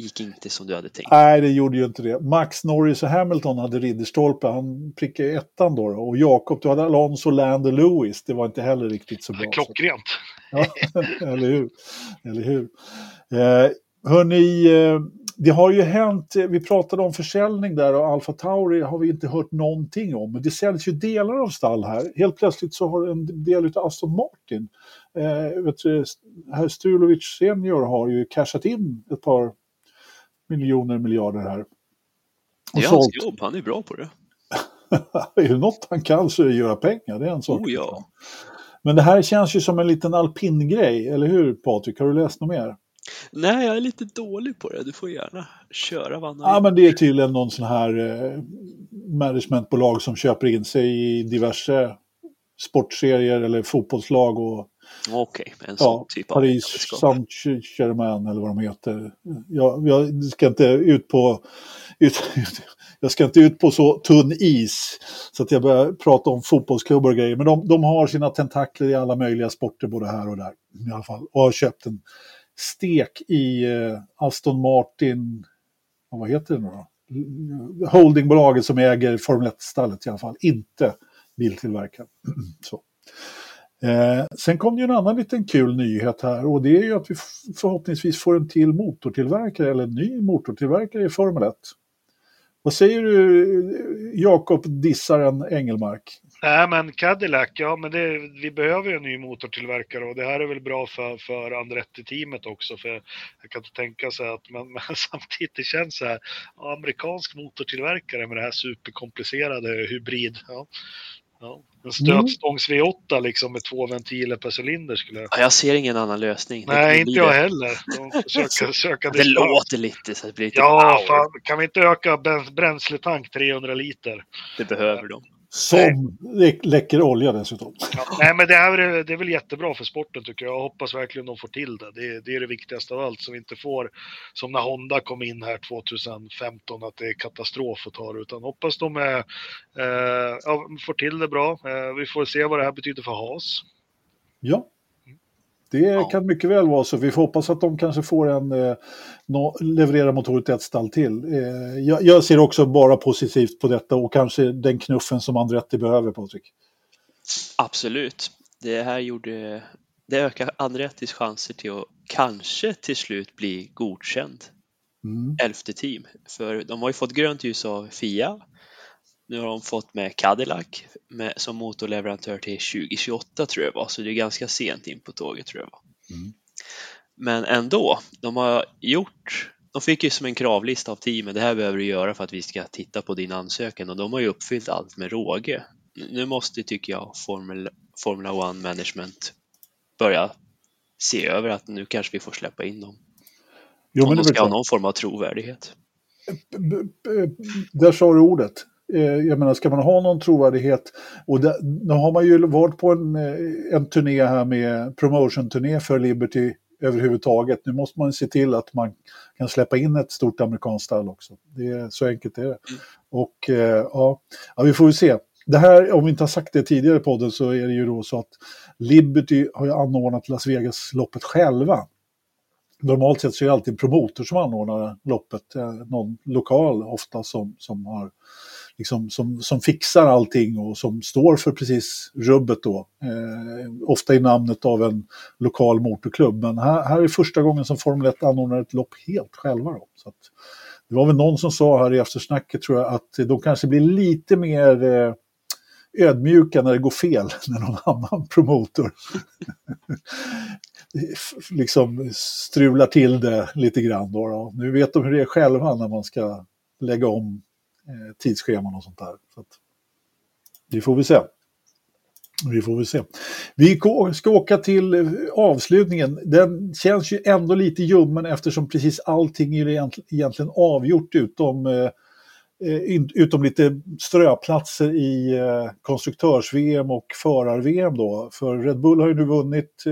Speaker 2: gick inte som du hade tänkt.
Speaker 1: Nej, det gjorde ju inte det. Max Norris och Hamilton hade ridderstolpe, han prickade ettan då. Och Jakob, du hade Alonso, Land och Lewis. Det var inte heller riktigt så bra.
Speaker 3: Klockrent.
Speaker 1: Ja, eller hur. Eller hur. Eh, hörni, eh, det har ju hänt, vi pratade om försäljning där och Alfa Tauri har vi inte hört någonting om. Men det säljs ju delar av stall här. Helt plötsligt så har en del av Aston Martin, eh, vet du, herr Strulovic senior har ju cashat in ett par miljoner miljarder här.
Speaker 2: det är hans jobb, han är bra på det.
Speaker 1: är det något han kan så är det göra pengar, det är en sak.
Speaker 2: Oh, ja.
Speaker 1: Men det här känns ju som en liten alpin-grej, eller hur Patrik? Har du läst något mer?
Speaker 2: Nej, jag är lite dålig på det. Du får gärna köra vad
Speaker 1: Ja, men det är tydligen någon sån här eh, managementbolag som köper in sig i diverse sportserier eller fotbollslag och
Speaker 2: Okej, okay, en sån
Speaker 1: ja,
Speaker 2: typ
Speaker 1: av Paris Saint-Germain eller vad de heter. Jag, jag ska inte ut på ut, jag ska inte ut på så tunn is så att jag börjar prata om fotbollsklubbar och grejer. Men de, de har sina tentakler i alla möjliga sporter både här och där i alla fall. Och har köpt en stek i eh, Aston Martin, vad heter det nu då? Holdingbolaget som äger Formel 1-stallet i alla fall, inte biltillverkaren. så. Eh, sen kom det ju en annan liten kul nyhet här och det är ju att vi förhoppningsvis får en till motortillverkare eller en ny motortillverkare i Formel 1. Vad säger du, Jakob Dissaren Engelmark?
Speaker 3: Nej, men Cadillac, ja, men det, vi behöver ju en ny motortillverkare och det här är väl bra för, för Andretti-teamet också, för jag kan inte tänka sig att, men, men samtidigt det känns så här, amerikansk motortillverkare med det här superkomplicerade hybrid, ja, Ja, en stötstångs V8 liksom med två ventiler per cylinder skulle jag...
Speaker 2: Ja, jag ser ingen annan lösning.
Speaker 3: Nej, inte jag heller. De försöker söka
Speaker 2: det låter lite så det blir lite
Speaker 3: Ja, fan, kan vi inte öka bränsletank 300 liter?
Speaker 2: Det behöver de.
Speaker 1: Som nej. läcker olja dessutom.
Speaker 3: Ja, nej, men det, här är, det är väl jättebra för sporten tycker jag. Jag hoppas verkligen de får till det. det. Det är det viktigaste av allt, så vi inte får som när Honda kom in här 2015, att det är katastrof att ta det. Utan hoppas de är, eh, ja, får till det bra. Eh, vi får se vad det här betyder för Haas.
Speaker 1: Ja, det ja. kan mycket väl vara så. Vi får hoppas att de kanske får en, eh, no, leverera motorer till ett stall till. Eh, jag, jag, ser också bara positivt på detta och kanske den knuffen som Andretti behöver, Patrik.
Speaker 2: Absolut. Det här gjorde, det ökar Andrettis chanser till att kanske till slut bli godkänd mm. elfte team. För de har ju fått grönt ljus av FIA nu har de fått med Cadillac med, som motorleverantör till 2028 tror jag var, så det är ganska sent in på tåget tror jag var. Mm. Men ändå, de har gjort, de fick ju som en kravlista av teamet, det här behöver du göra för att vi ska titta på din ansökan och de har ju uppfyllt allt med råge. Nu måste, tycker jag, Formel, Formula One Management börja se över att nu kanske vi får släppa in dem. Jo, Om de ska ha någon form av trovärdighet.
Speaker 1: Där sa du ordet. Eh, jag menar, ska man ha någon trovärdighet, och det, nu har man ju varit på en, eh, en turné här med promotion-turné för Liberty överhuvudtaget. Nu måste man se till att man kan släppa in ett stort amerikanskt stall också. Det är, så enkelt är det. Mm. Och eh, ja, ja, vi får ju se. Det här, om vi inte har sagt det tidigare i podden, så är det ju då så att Liberty har ju anordnat Las Vegas-loppet själva. Normalt sett så är det alltid en promotor som anordnar loppet, någon lokal ofta som, som har liksom, som, som fixar allting och som står för precis rubbet då. Eh, ofta i namnet av en lokal motorklubb. Men här, här är första gången som Formel 1 anordnar ett lopp helt själva. Då. Så att, det var väl någon som sa här i eftersnacket tror jag att de kanske blir lite mer eh, ödmjuka när det går fel när någon annan promotor liksom strular till det lite grann. Då, då. Nu vet de hur det är själva när man ska lägga om Eh, tidsscheman och sånt där. Så att, det får vi se. Vi får väl se. Vi ska åka till eh, avslutningen. Den känns ju ändå lite ljummen eftersom precis allting är egentligen avgjort utom Eh, Eh, utom lite ströplatser i eh, konstruktörs-VM och förar-VM då. För Red Bull har ju nu vunnit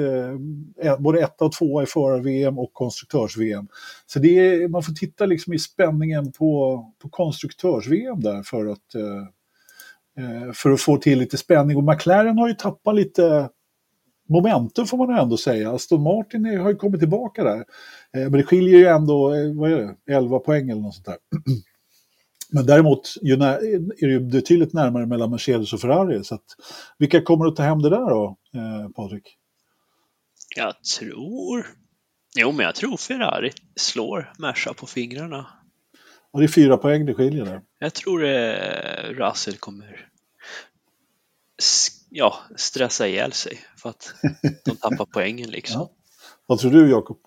Speaker 1: eh, både ett och två i förar-VM och konstruktörs-VM. Så det är, man får titta liksom i spänningen på, på konstruktörs-VM där för att, för att få till lite spänning. Och McLaren har ju tappat lite momentum får man ändå säga. Aston Martin har ju kommit tillbaka där. Men det skiljer ju ändå, vad är det, 11 poäng eller något sånt där. Men däremot är det ju betydligt närmare mellan Mercedes och Ferrari. Så att, vilka kommer att ta hem det där då, eh, Patrik?
Speaker 2: Jag tror... Jo, men jag tror Ferrari slår Merca på fingrarna.
Speaker 1: Och det är fyra poäng det skiljer där.
Speaker 2: Jag tror eh, Russell kommer ja, stressa ihjäl sig för att de tappar poängen liksom. Ja.
Speaker 1: Vad tror du Jakob?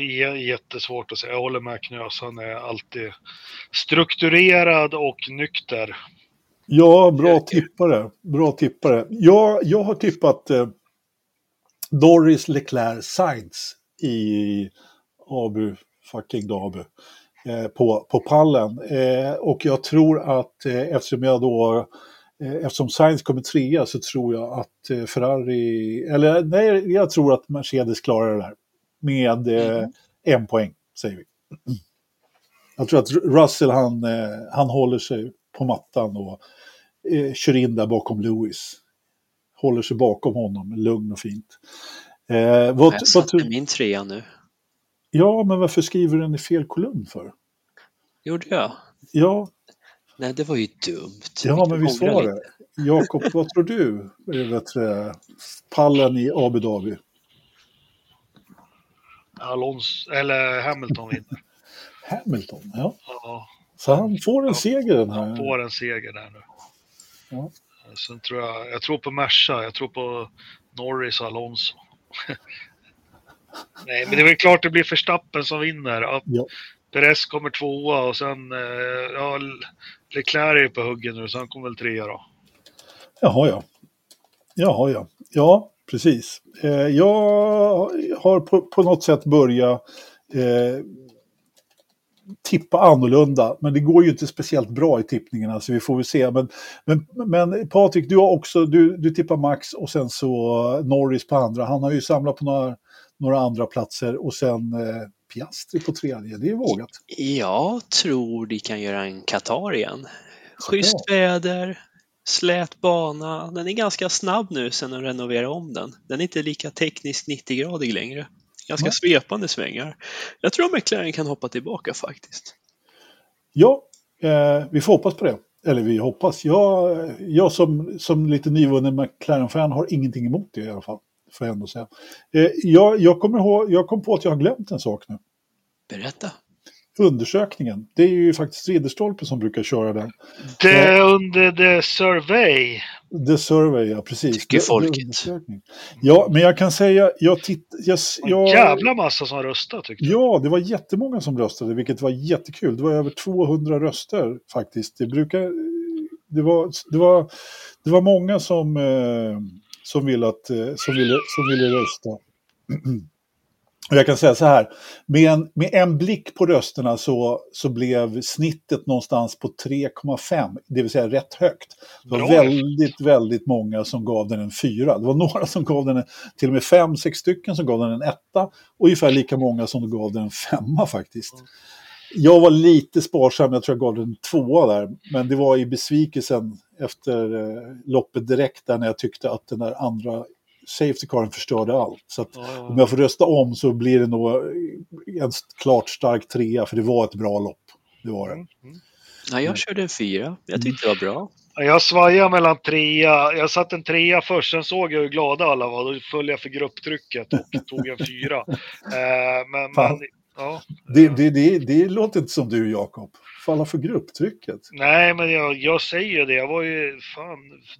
Speaker 3: Jättesvårt att säga. Jag håller med Knös. Han är alltid strukturerad och nykter.
Speaker 1: Ja, bra tippare. Bra tippare. Jag, jag har tippat eh, Doris Leclerc Sainz i Abu fucking Dabu eh, på, på pallen. Eh, och jag tror att eh, eftersom jag då eh, eftersom Sainz kommer trea så tror jag att eh, Ferrari, eller nej, jag tror att Mercedes klarar det här med eh,
Speaker 2: Mm.
Speaker 1: en poäng, säger vi. Jag tror att Russell han, eh, han håller sig på mattan och eh, kör in där bakom Lewis. Håller sig bakom honom, lugn och fint. Eh, vad,
Speaker 2: Jag
Speaker 1: vad,
Speaker 2: satte
Speaker 1: tror-
Speaker 2: min trea nu.
Speaker 1: ja, men varför skriver du den i fel kolumn för?
Speaker 2: Gjorde jag?
Speaker 1: Ja,
Speaker 2: Nej, det var ju dumt.
Speaker 1: ja men visst var det. Jakob, vad tror du? eh, Vet du, pallen i Abu Dhabi?
Speaker 3: Alonso, eller Hamilton vinner.
Speaker 1: Hamilton, ja.
Speaker 3: Ja,
Speaker 1: Så han får en
Speaker 3: Ja,
Speaker 1: seger den
Speaker 3: han
Speaker 1: här.
Speaker 3: får en seger där nu.
Speaker 1: Ja.
Speaker 3: Sen tror jag, jag tror på Merca, jag tror på Norris och Alonso. Nej, men det är väl klart det blir Verstappen som vinner. Ja,
Speaker 1: Ja.
Speaker 3: Perez kommer tvåa och sen, eh, ja, Leclerc är på huggen nu så han kommer väl trea då.
Speaker 1: Jaha, ja. Jaha, ja. Ja, precis. Eh, jag har på, på något sätt börjat eh, tippa annorlunda, men det går ju inte speciellt bra i tippningarna, så vi får väl se. Men, men, men Patrik, du har också, du, du tippar Max och sen så Norris på andra. Han har ju samlat på några, några andra platser och sen eh, Piastri på tredje. Det är vågat.
Speaker 2: Jag tror de kan göra en Qatar igen. Schysst väder, slät bana. Den är ganska snabb nu sen de renoverade om den. Den är inte lika tekniskt 90-gradig längre. Ganska
Speaker 1: Nej.
Speaker 2: svepande svängar. Jag tror McLaren kan hoppa tillbaka faktiskt.
Speaker 1: Ja, eh, vi får hoppas på det. Eller vi hoppas. Jag, jag som, som lite nyvunnen McLaren-fan har ingenting emot det i alla fall. Får jag ändå säga. Eh, jag, jag, kommer ihåg, jag kom på att jag har glömt en sak nu.
Speaker 2: Berätta.
Speaker 1: Undersökningen. Det är ju faktiskt Ridderstolpe som brukar köra den.
Speaker 3: Det under the survey.
Speaker 1: The Survey, ja precis.
Speaker 2: Tycker
Speaker 1: Det- är
Speaker 2: folket.
Speaker 1: Ja, men jag kan säga, jag titt, jag,
Speaker 3: En
Speaker 1: jag,
Speaker 3: jävla massa som röstade tyckte jag.
Speaker 1: Ja, det var jättemånga som röstade, vilket var jättekul. Det var över 200 röster faktiskt. Det, brukar, det, var, det, var, det var många som, eh, som, ville att, eh, som, ville, som ville rösta. Och jag kan säga så här, med en, med en blick på rösterna så, så blev snittet någonstans på 3,5, det vill säga rätt högt. Det var
Speaker 3: Bra.
Speaker 1: väldigt, väldigt många som gav den en fyra. Det var några som gav den en, till och med fem, sex stycken som gav den en etta och ungefär lika många som gav den en femma faktiskt. Jag var lite sparsam, jag tror jag gav den en tvåa där, men det var i besvikelsen efter eh, loppet direkt där när jag tyckte att den där andra safety caren förstörde allt. Så att
Speaker 3: Ja,
Speaker 1: om jag får rösta om så blir det nog en klart stark trea, för det var ett bra lopp. Det var det.
Speaker 3: Mm, mm.
Speaker 2: Ja, jag körde en fyra. Jag tyckte det var bra.
Speaker 3: Jag svajar mellan trea, jag satt en trea först, sen såg jag hur glada alla var. Då föll jag för grupptrycket och tog en fyra. Eh, men, men, ja.
Speaker 1: Det, det, det, det låter inte som du, Jakob. Falla för grupptrycket.
Speaker 3: Nej, men jag, jag säger ju det. Jag var ju fan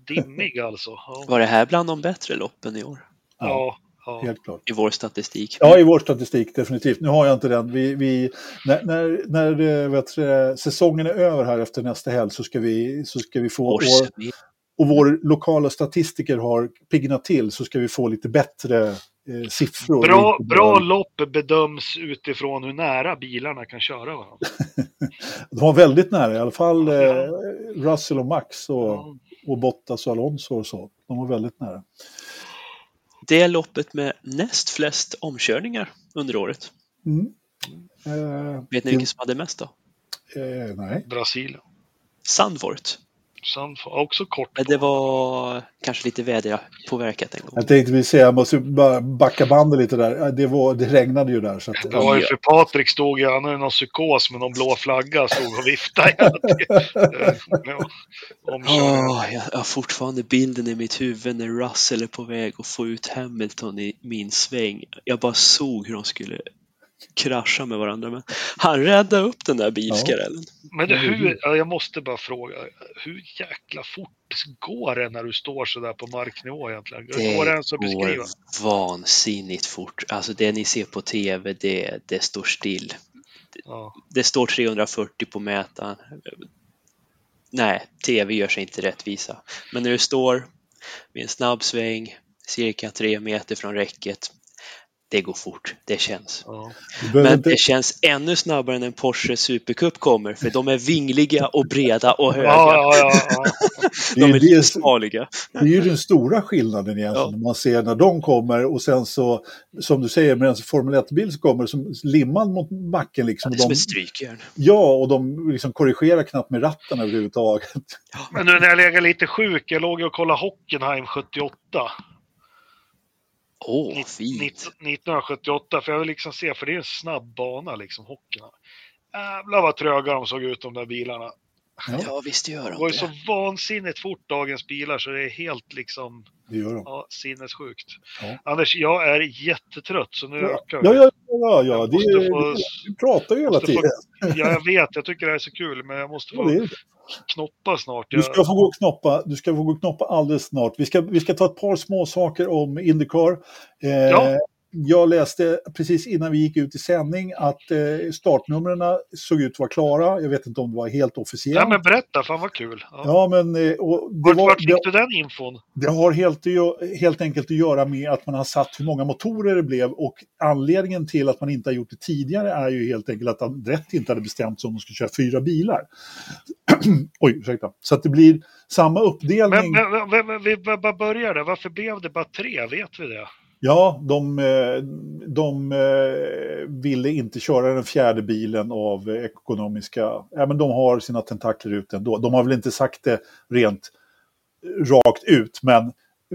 Speaker 3: dimmig alltså. Ja,
Speaker 2: Var det här bland de bättre loppen i år?
Speaker 3: ja. ja.
Speaker 1: Helt klart.
Speaker 2: I vår statistik?
Speaker 1: Ja, i vår statistik definitivt. Nu har jag inte den. Vi, vi, när när, när eh, vet, du, säsongen är över här efter nästa helg så ska vi, så ska vi få... Och,
Speaker 2: Års-
Speaker 1: och vår lokala statistiker har piggnat till så ska vi få lite bättre eh, siffror.
Speaker 3: Bra, bra lopp bedöms utifrån hur nära bilarna kan köra varandra.
Speaker 1: De var väldigt nära, i alla fall eh,
Speaker 3: Ja.
Speaker 1: Russell och Max och,
Speaker 3: Ja.
Speaker 1: och Bottas och Alonso och så. De var väldigt nära.
Speaker 2: Det är loppet med näst flest omkörningar under året.
Speaker 1: Mm. Eh,
Speaker 2: Vet ni vilken som hade mest då?
Speaker 1: eh, nej.
Speaker 3: Brasilien. Sen också kort.
Speaker 2: Men det var kanske lite väderpåverkat en gång.
Speaker 1: Jag tänkte vi säga, jag måste bara backa bandet lite där. Det, var, det regnade ju där. Så att,
Speaker 3: Det var ju för Patrik stod ju, han hade någon psykos med någon blå flagga, stod och viftade. Ja.
Speaker 2: Åh, jag har fortfarande bilden i mitt huvud när Russell är på väg att få ut Hamilton i min sväng. Jag bara såg hur de skulle krascha med varandra. Men han räddade upp den där bilskarellen.
Speaker 3: Men det, hur, ja, jag måste bara fråga, hur jäkla fort går det när du står sådär på marknivå egentligen?
Speaker 2: Det
Speaker 3: går det ens att beskriva?
Speaker 2: går vansinnigt fort. Alltså det ni ser på tv, det, det står still.
Speaker 3: Ja.
Speaker 2: Det står 340 på mätaren. Nej, tv gör sig inte rättvisa. Men när du står vid en snabb sväng, cirka tre meter från räcket, det går fort, det känns.
Speaker 3: Ja.
Speaker 2: Men inte... det känns ännu snabbare när en Porsche Supercup kommer, för de är vingliga och breda och höga.
Speaker 3: Ja, ja, ja,
Speaker 2: de är, är lite farliga.
Speaker 1: Det är ju den stora skillnaden egentligen, ja. man ser när de kommer och sen så, som du säger, med en Formel 1-bil så kommer som limmad mot backen. Liksom,
Speaker 2: ja, det är som ett strykjärn.
Speaker 1: Ja, och de liksom korrigerar knappt med ratten överhuvudtaget.
Speaker 3: Men nu när jag lägger lite sjuk, jag låg och kollade Hockenheim 78.
Speaker 2: Åh, oh, fint.
Speaker 3: 1978, för jag vill liksom se, för det är en snabb bana liksom, hockeyn. Jävlar vad tröga de såg ut de där bilarna.
Speaker 2: Ja, ja visst gör de
Speaker 3: det. går ju så vansinnigt fort dagens bilar så det är helt liksom
Speaker 1: det gör de.
Speaker 3: Ja, sinnessjukt. Ja. Anders, jag är jättetrött så nu
Speaker 1: ja.
Speaker 3: ökar
Speaker 1: vi. Ja, ja, ja, ja. Det, är, få, du pratar ju hela tiden.
Speaker 3: Få, ja, jag vet. Jag tycker det är så kul, men jag måste få ja, knoppa snart.
Speaker 1: Du ska få gå och knoppa, du ska få gå knoppa alldeles snart. Vi ska, vi ska ta ett par små saker om Indycar. Eh, ja jag läste precis innan vi gick ut i sändning att eh, startnumren såg ut att vara klara. Jag vet inte om det var helt officiellt.
Speaker 3: Ja, men berätta, fan vad kul.
Speaker 1: Ja, ja men... Eh, och
Speaker 3: det Vart, var, vart fick du den infon?
Speaker 1: Det har helt, helt enkelt att göra med att man har satt hur många motorer det blev och anledningen till att man inte har gjort det tidigare är ju helt enkelt att Andretti inte hade bestämt sig om de skulle köra fyra bilar. Oj, ursäkta. Så att det blir samma uppdelning.
Speaker 3: Men, men, men vi bara började, varför blev det bara tre? Vet vi det?
Speaker 1: Ja, de, eh, de eh, ville inte köra den fjärde bilen av ekonomiska... Ja, men de har sina tentakler ut ändå. De har väl inte sagt det rent rakt ut, men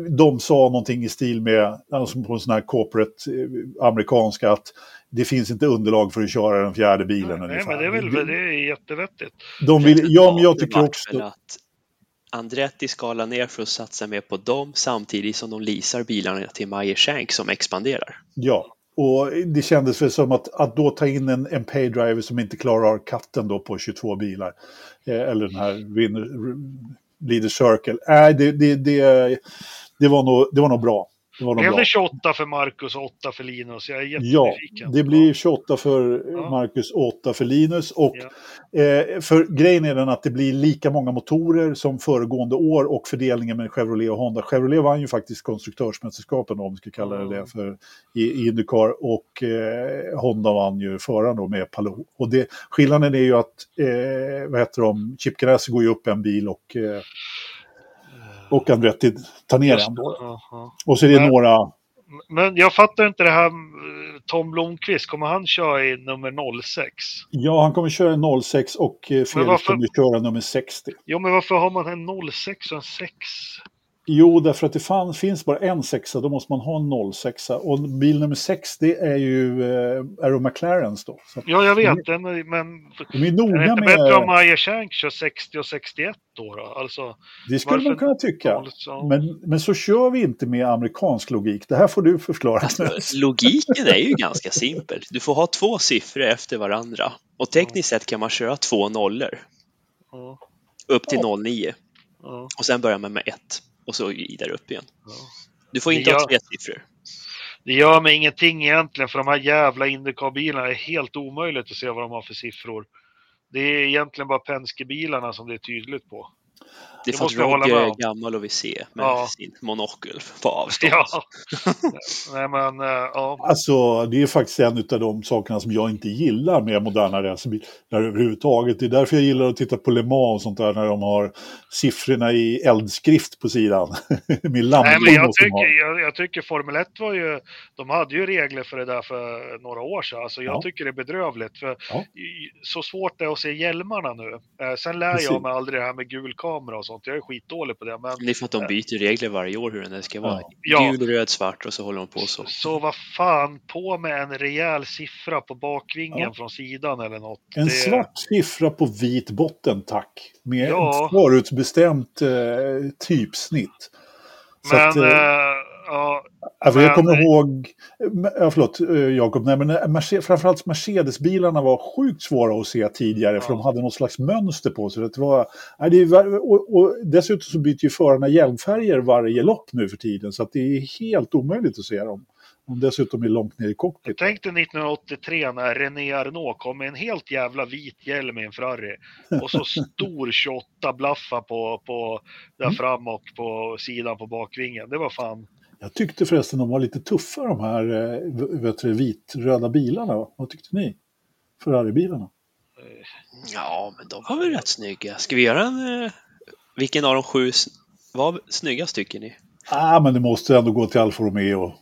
Speaker 1: de sa någonting i stil med, alltså på en sån här corporate eh, amerikanska, att det finns inte underlag för att köra den fjärde bilen.
Speaker 3: Nej, nej men det är väl det är jättevettigt.
Speaker 1: De vill, ja, men jag tycker också...
Speaker 2: Andretti skalar ner för att satsa mer på dem samtidigt som de leasar bilarna till Meyer Shank som expanderar.
Speaker 1: Ja, och det kändes väl som att, att då ta in en, en paydriver som inte klarar katten då på 22 bilar, eh, eller den här winner, leader circle, äh, det, det, det, det, var nog, det var nog bra.
Speaker 3: Var Blev det 28 för Marcus och 8 för Linus? Jag är
Speaker 1: Ja, det blir 28 för ja. Marcus och 8 för Linus. Och ja. eh, för grejen är den att det blir lika många motorer som föregående år och fördelningen med Chevrolet och Honda. Chevrolet vann ju faktiskt konstruktörsmästerskapen om vi ska kalla det det för, i, i Indycar och eh, Honda vann ju föraren då med Palou. Och det, skillnaden är ju att, eh, vad heter de, Chip Ganassi går ju upp en bil och eh, och Andretti tar ner den. Och så är det men, några...
Speaker 3: Men jag fattar inte det här Tom Blomqvist, kommer han köra i nummer 06?
Speaker 1: Ja, han kommer köra 06 och eh, Felix varför... kommer köra nummer 60.
Speaker 3: Jo, men varför har man en 06 och en 6?
Speaker 1: Jo, därför att det fann, finns bara en sexa, då måste man ha en 06. Och bil nummer 6, det är ju eh, Aero McLarens då.
Speaker 3: Så ja, jag vet, den, men
Speaker 1: de är, noga är det inte
Speaker 3: med... bättre om Ayer Shank kör 60 och 61 då? då? Alltså,
Speaker 1: det skulle man kunna tycka. Men, men så kör vi inte med amerikansk logik. Det här får du förklara.
Speaker 2: Alltså, logiken är ju ganska simpel. Du får ha två siffror efter varandra. Och tekniskt sett kan man köra två nollor. Ja. Upp till ja. 09. Ja. Och sen börjar man med ett och så vidare upp igen. Ja. Du får inte gör, ha tre siffror.
Speaker 3: Det gör mig ingenting egentligen för de här jävla Indycar-bilarna är helt omöjligt att se vad de har för siffror. Det är egentligen bara Penske-bilarna som det är tydligt på.
Speaker 2: Det är för att Roger är gammal och vill se med ja. sin monokel på avstånd. Ja.
Speaker 3: Nej, men, uh, ja.
Speaker 1: Alltså, det är faktiskt en av de sakerna som jag inte gillar med moderna racerbilar överhuvudtaget. Det är därför jag gillar att titta på Le Mans och sånt där när de har siffrorna i eldskrift på sidan. med
Speaker 3: Nej, men jag, tycker, jag, jag, tycker Formel 1 var ju, de hade ju regler för det där för några år sedan. Alltså, jag ja. tycker det är bedrövligt. För ja. Så svårt det är att se hjälmarna nu. Eh, sen lär Precis. jag mig aldrig det här med gul kamera och sånt. Jag är skitdålig på det. Men,
Speaker 2: det är för att de byter regler varje år hur den ska vara. Ja. Gul, röd, svart och så håller de på så.
Speaker 3: Så vad fan, på med en rejäl siffra på bakvingen ja. från sidan eller något.
Speaker 1: En det... svart siffra på vit botten, tack. Med ja. ett förutbestämt eh, typsnitt.
Speaker 3: Så men, att, eh, ja,
Speaker 1: Alltså, jag kommer ihåg, ja, förlåt eh, Jakob, nej, men eh, Mercedes, framförallt Mercedes-bilarna var sjukt svåra att se tidigare ja. för de hade något slags mönster på sig. Det var, nej, det och, och, dessutom så byter ju förarna hjälmfärger varje lopp nu för tiden så att det är helt omöjligt att se dem. De dessutom är långt ner i cockpit.
Speaker 3: Tänk dig 1983 när René Arnault kom med en helt jävla vit hjälm i en Ferrari och så stor 28 blaffa på, på där mm. fram och på sidan på bakvingen. Det var fan
Speaker 1: Jag tyckte förresten de var lite tuffa de här eh, vet du, vitröda bilarna. Vad tyckte ni? Ferrari-bilarna?
Speaker 2: Ja, men de var väl rätt snygga. Ska vi göra en... Eh, vilken av de sju var snyggast tycker ni?
Speaker 1: ah, men det måste ändå gå till Alfa Romeo.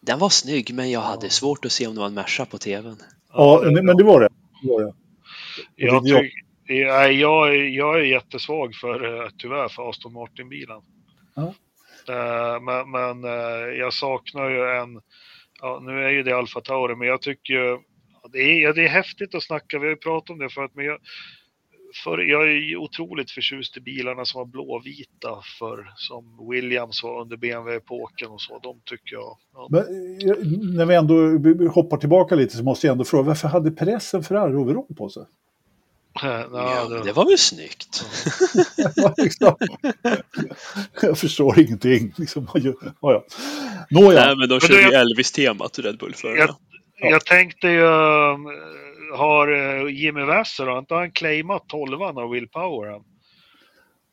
Speaker 2: Den var snygg, men jag hade svårt att se om det var en Merca på tvn.
Speaker 1: Ja, men det var det. Det var det.
Speaker 3: Jag, tyck, jag, jag, är- jag är jättesvag för, eh, tyvärr, för Aston Martin-bilen.
Speaker 1: Ja.
Speaker 3: Eh, men, men eh, jag saknar ju en, ja, nu är ju det Alfa Tauri, men jag tycker ju, ja, det är, ja, det är häftigt att snacka, vi har ju pratat om det förut, men jag, för, jag är ju otroligt förtjust i bilarna som var blåvita för som Williams var under BMW-epoken och så. De tycker jag. Ja.
Speaker 1: Men, när vi ändå hoppar tillbaka lite så måste jag ändå fråga, varför hade pressen Ferrari-overall på sig?
Speaker 3: Ja,
Speaker 2: Ja,
Speaker 3: det-
Speaker 2: det var väl snyggt?
Speaker 1: Ja, liksom. jag förstår ingenting. Liksom. Ja, ja. Nåja,
Speaker 2: Nej, men de
Speaker 3: Men
Speaker 2: körde
Speaker 3: du,
Speaker 2: ju
Speaker 3: jag-
Speaker 2: Elvis-temat, Red Bull-förarna.
Speaker 3: Jag, jag tänkte ju, um, har uh, Jimmy Vasser, har inte han claimat tolvan av Will Power? än?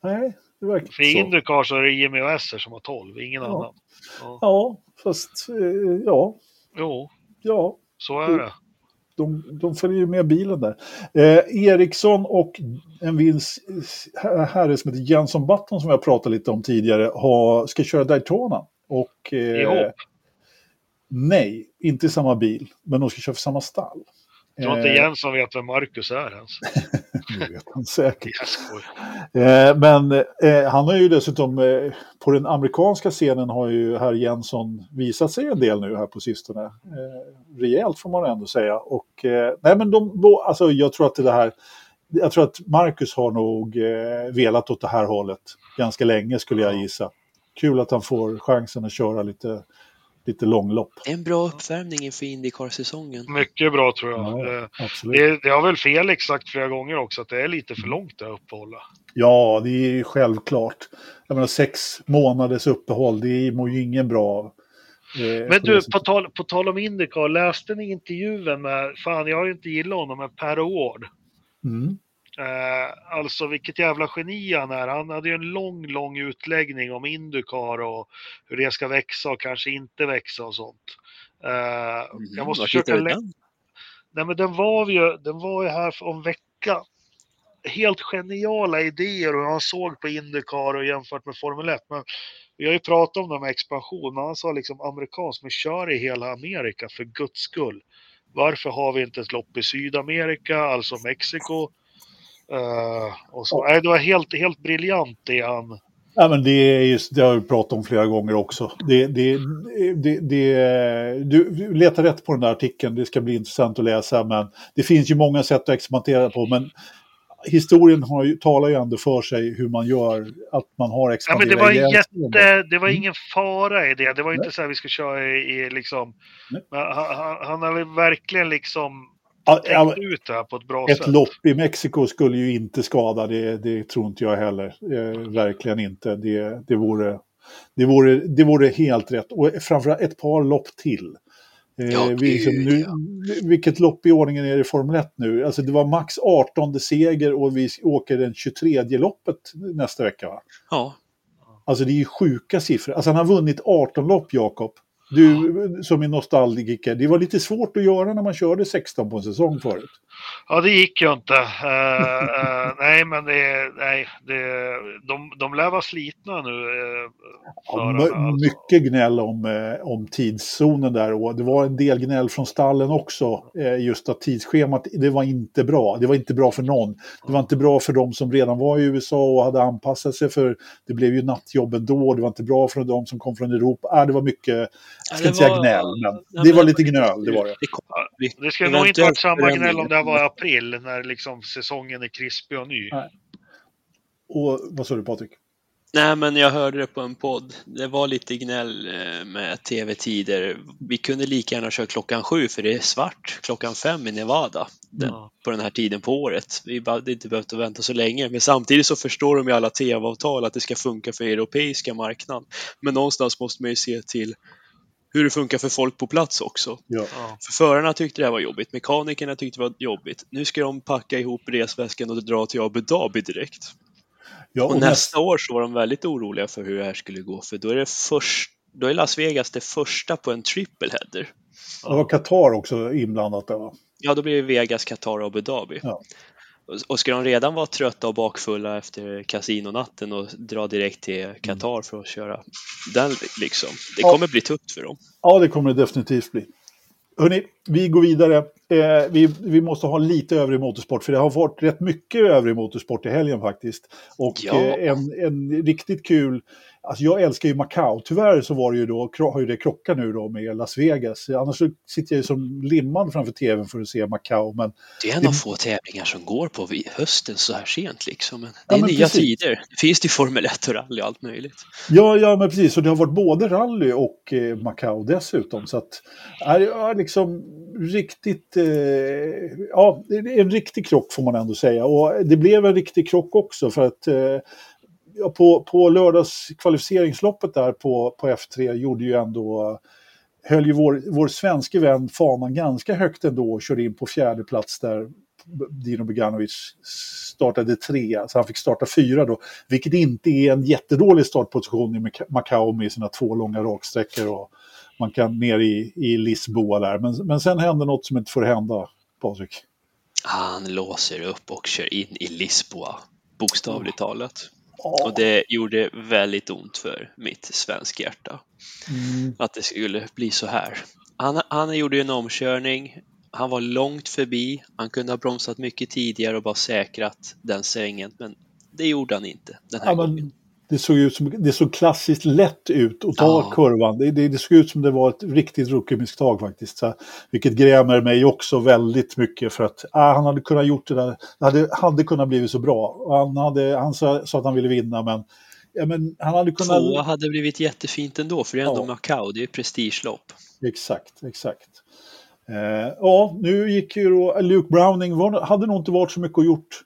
Speaker 1: nej, det verkar
Speaker 3: För i
Speaker 1: så.
Speaker 3: Indycar så är det Jimmy Vasser som har 12, ingen
Speaker 1: Ja.
Speaker 3: annan. Ja.
Speaker 1: Ja, fast eh, ja,
Speaker 3: Jo,
Speaker 1: ja.
Speaker 3: så är det.
Speaker 1: De, de följer ju med bilen där. Eh, Eriksson och en vinst herre som heter Jenson Button som jag pratade lite om tidigare har, ska köra Daytona. Och, eh? Nej, inte i samma bil, men de ska köra för samma stall.
Speaker 3: Jag tror inte
Speaker 1: Eh,
Speaker 3: Jens som vet vem Marcus är ens.
Speaker 1: det vet han säkert. Eh, men eh, han har ju dessutom, eh, på den amerikanska scenen har ju herr Jensson visat sig en del nu här på sistone. Eh, rejält får man ändå säga. Och, eh, nej men de, alltså, jag tror att det här, jag tror att Marcus har nog eh, velat åt det här hållet ganska länge skulle jag
Speaker 3: Ja.
Speaker 1: gissa. Kul att han får chansen att köra lite, lite långlopp.
Speaker 2: En bra uppvärmning inför Indycar-säsongen.
Speaker 3: Mycket bra tror jag.
Speaker 1: Ja,
Speaker 3: Eh,
Speaker 1: absolut.
Speaker 3: Det, det har väl Felix sagt flera gånger också, att det är lite för långt det uppehållet.
Speaker 1: Ja, det är ju självklart. Jag menar sex månaders uppehåll, det mår ju ingen bra av. Eh,
Speaker 3: Men du, på tal, på tal om Indycar, läste ni intervjun med, fan jag har ju inte gillat honom, men Per Award.
Speaker 1: Mm.
Speaker 3: Eh, alltså vilket jävla geni han är. Han hade ju en lång, lång utläggning om Indycar och hur det ska växa och kanske inte växa och sånt. Eh, jag måste
Speaker 2: Vart
Speaker 3: försöka...
Speaker 2: den?
Speaker 3: Nej men den var ju, den var ju här för en vecka. Helt geniala idéer och han såg på Indycar och jämfört med Formel 1. Men vi har ju pratat om det med expansion, men han sa liksom amerikanskt, men kör i hela Amerika för guds skull. Varför har vi inte ett lopp i Sydamerika, alltså Mexiko? Eh, och så. Nej, det var helt, helt briljant det han...
Speaker 1: Ja, men det, är just, det har vi pratat om flera gånger också. Det, det, det, det, du, letar rätt på den där artikeln, det ska bli intressant att läsa. Men det finns ju många sätt att experimentera på. Men historien har ju, talar ju ändå för sig hur man gör, att man har
Speaker 3: Ja, men
Speaker 1: expanderat.
Speaker 3: det var, jätte, det var ingen fara i det. Det var inte
Speaker 1: Nej.
Speaker 3: så här vi ska köra i, i liksom... Han, han, han hade verkligen liksom
Speaker 1: Ja,
Speaker 3: ut det här på ett bra
Speaker 1: Ett
Speaker 3: sätt.
Speaker 1: lopp i Mexiko skulle ju inte skada, det, det tror inte jag heller. Eh, verkligen inte. Det, det, vore, det, vore, det vore helt rätt. Och framförallt ett par lopp till. Eh,
Speaker 2: Ja,
Speaker 1: liksom, nu,
Speaker 2: ja.
Speaker 1: Vilket lopp i ordningen är det i Formel 1 nu? Alltså det var max 18 seger och vi åker den 23 loppet nästa vecka. Va?
Speaker 2: Ja,
Speaker 1: Alltså det är ju sjuka siffror. Alltså han har vunnit 18 lopp, Jakob. Du som är nostalgiker, det var lite svårt att göra när man körde 16 på en säsong förut.
Speaker 3: Ja, det gick ju inte. Eh, eh, nej, men det, nej, det, de, de lär vara slitna nu. Uh,
Speaker 1: Ja, my- mycket gnäll om, eh, om tidszonen där och det var en del gnäll från stallen också. Eh, just att tidsschemat, det var inte bra. Det var inte bra för någon. Det var inte bra för de som redan var i USA och hade anpassat sig för det blev ju nattjobb ändå. Det var inte bra för de som kom från Europa. Ah, det var mycket, jag ska
Speaker 2: det
Speaker 1: inte säga
Speaker 2: var-
Speaker 1: gnäll, men
Speaker 2: Nej,
Speaker 1: det
Speaker 2: men-
Speaker 1: var lite gnöl, det var det.
Speaker 2: Det, kom, vi,
Speaker 3: Det skulle nog inte varit samma gnäll om det var i april när liksom säsongen är krispig och ny.
Speaker 1: Nej. Och vad sa du Patrik?
Speaker 2: Nej, men jag hörde det på en podd. Det var lite gnäll eh, med tv-tider. Vi kunde lika gärna köra klockan sju för det är svart klockan fem i Nevada den,
Speaker 3: Ja.
Speaker 2: på den här tiden på året. Vi hade inte behövt att vänta så länge. Men samtidigt så förstår de i alla tv-avtal att det ska funka för europeiska marknaden. Men någonstans måste man ju se till hur det funkar för folk på plats också.
Speaker 1: Ja.
Speaker 3: Ja.
Speaker 2: För förarna tyckte det här var jobbigt, mekanikerna tyckte det var jobbigt. Nu ska de packa ihop resväskan och dra till Abu Dhabi direkt.
Speaker 1: Ja,
Speaker 2: Och
Speaker 1: och
Speaker 2: nästa år så var de väldigt oroliga för hur det här skulle gå, för då är det först, då är Las Vegas det första på en triple header.
Speaker 1: Det var Qatar också inblandat där va?
Speaker 2: Ja, då blir det Vegas, Qatar och Abu Dhabi.
Speaker 1: Ja.
Speaker 2: Och- ska de redan vara trötta och bakfulla efter kasinonatten och dra direkt till Qatar för att köra den liksom. Det
Speaker 1: Ja.
Speaker 2: kommer bli tufft för dem.
Speaker 1: Ja, det kommer det definitivt bli. Hörni, vi går vidare. Eh, vi, vi måste ha lite övrig motorsport, för det har varit rätt mycket övrig motorsport i helgen faktiskt. Och
Speaker 2: Ja.
Speaker 1: eh, en, en riktigt kul, alltså jag älskar ju Macau. Tyvärr så var det ju då, har ju det krockat nu då med Las Vegas. Annars så sitter jag ju som limmad framför tvn för att se Macau. Men
Speaker 2: Det är en av få tävlingar som går på hösten så här sent liksom. Men det
Speaker 1: Ja,
Speaker 2: är
Speaker 1: men
Speaker 2: nya
Speaker 1: precis.
Speaker 2: tider. Det finns det i Formel 1 och rally och allt möjligt.
Speaker 1: Ja, ja, men precis. Och det har varit både rally och eh, Macau dessutom. Så att, är är liksom riktigt, eh, ja, det är en riktig krock får man ändå säga. Och det blev en riktig krock också för att eh, ja, på, på lördagskvalificeringsloppet där på, på F3 gjorde ju ändå höll ju vår, vår svenske vän fanan ganska högt ändå och körde in på fjärde plats där Dino Beganovic startade trea, så han fick starta fyra då. Vilket inte är en jättedålig startposition i Macau med sina två långa raksträckor och man kan ner i, i Lisboa där. Men, men sen hände något som inte får hända, Patrik.
Speaker 2: Han låser upp och kör in i Lisboa, bokstavligt talat. Och det gjorde väldigt ont för mitt svenska hjärta.
Speaker 1: Mm,
Speaker 2: att det skulle bli så här. Han, han gjorde en omkörning. Han var långt förbi. Han kunde ha bromsat mycket tidigare och bara säkrat den svängen. Men det gjorde han inte den här
Speaker 1: ja,
Speaker 2: gången.
Speaker 1: Det såg ut som, det såg klassiskt lätt ut att ta
Speaker 2: Ja.
Speaker 1: kurvan. Det, det, det såg ut som det var ett riktigt rookie-misstag faktiskt. Så, vilket grämer mig också väldigt mycket för att ah, han hade kunnat gjort det där. Det hade, hade kunnat blivit så bra. Han, hade, han sa, sa att han ville vinna men, ja, men han hade kunnat...
Speaker 2: Tvåa hade blivit jättefint ändå, för det är ändå
Speaker 1: Ja.
Speaker 2: Macau, det är ju prestigelopp.
Speaker 1: Exakt, exakt. Eh, ja, nu gick ju då Luke Browning, var, hade nog inte varit så mycket att gjort,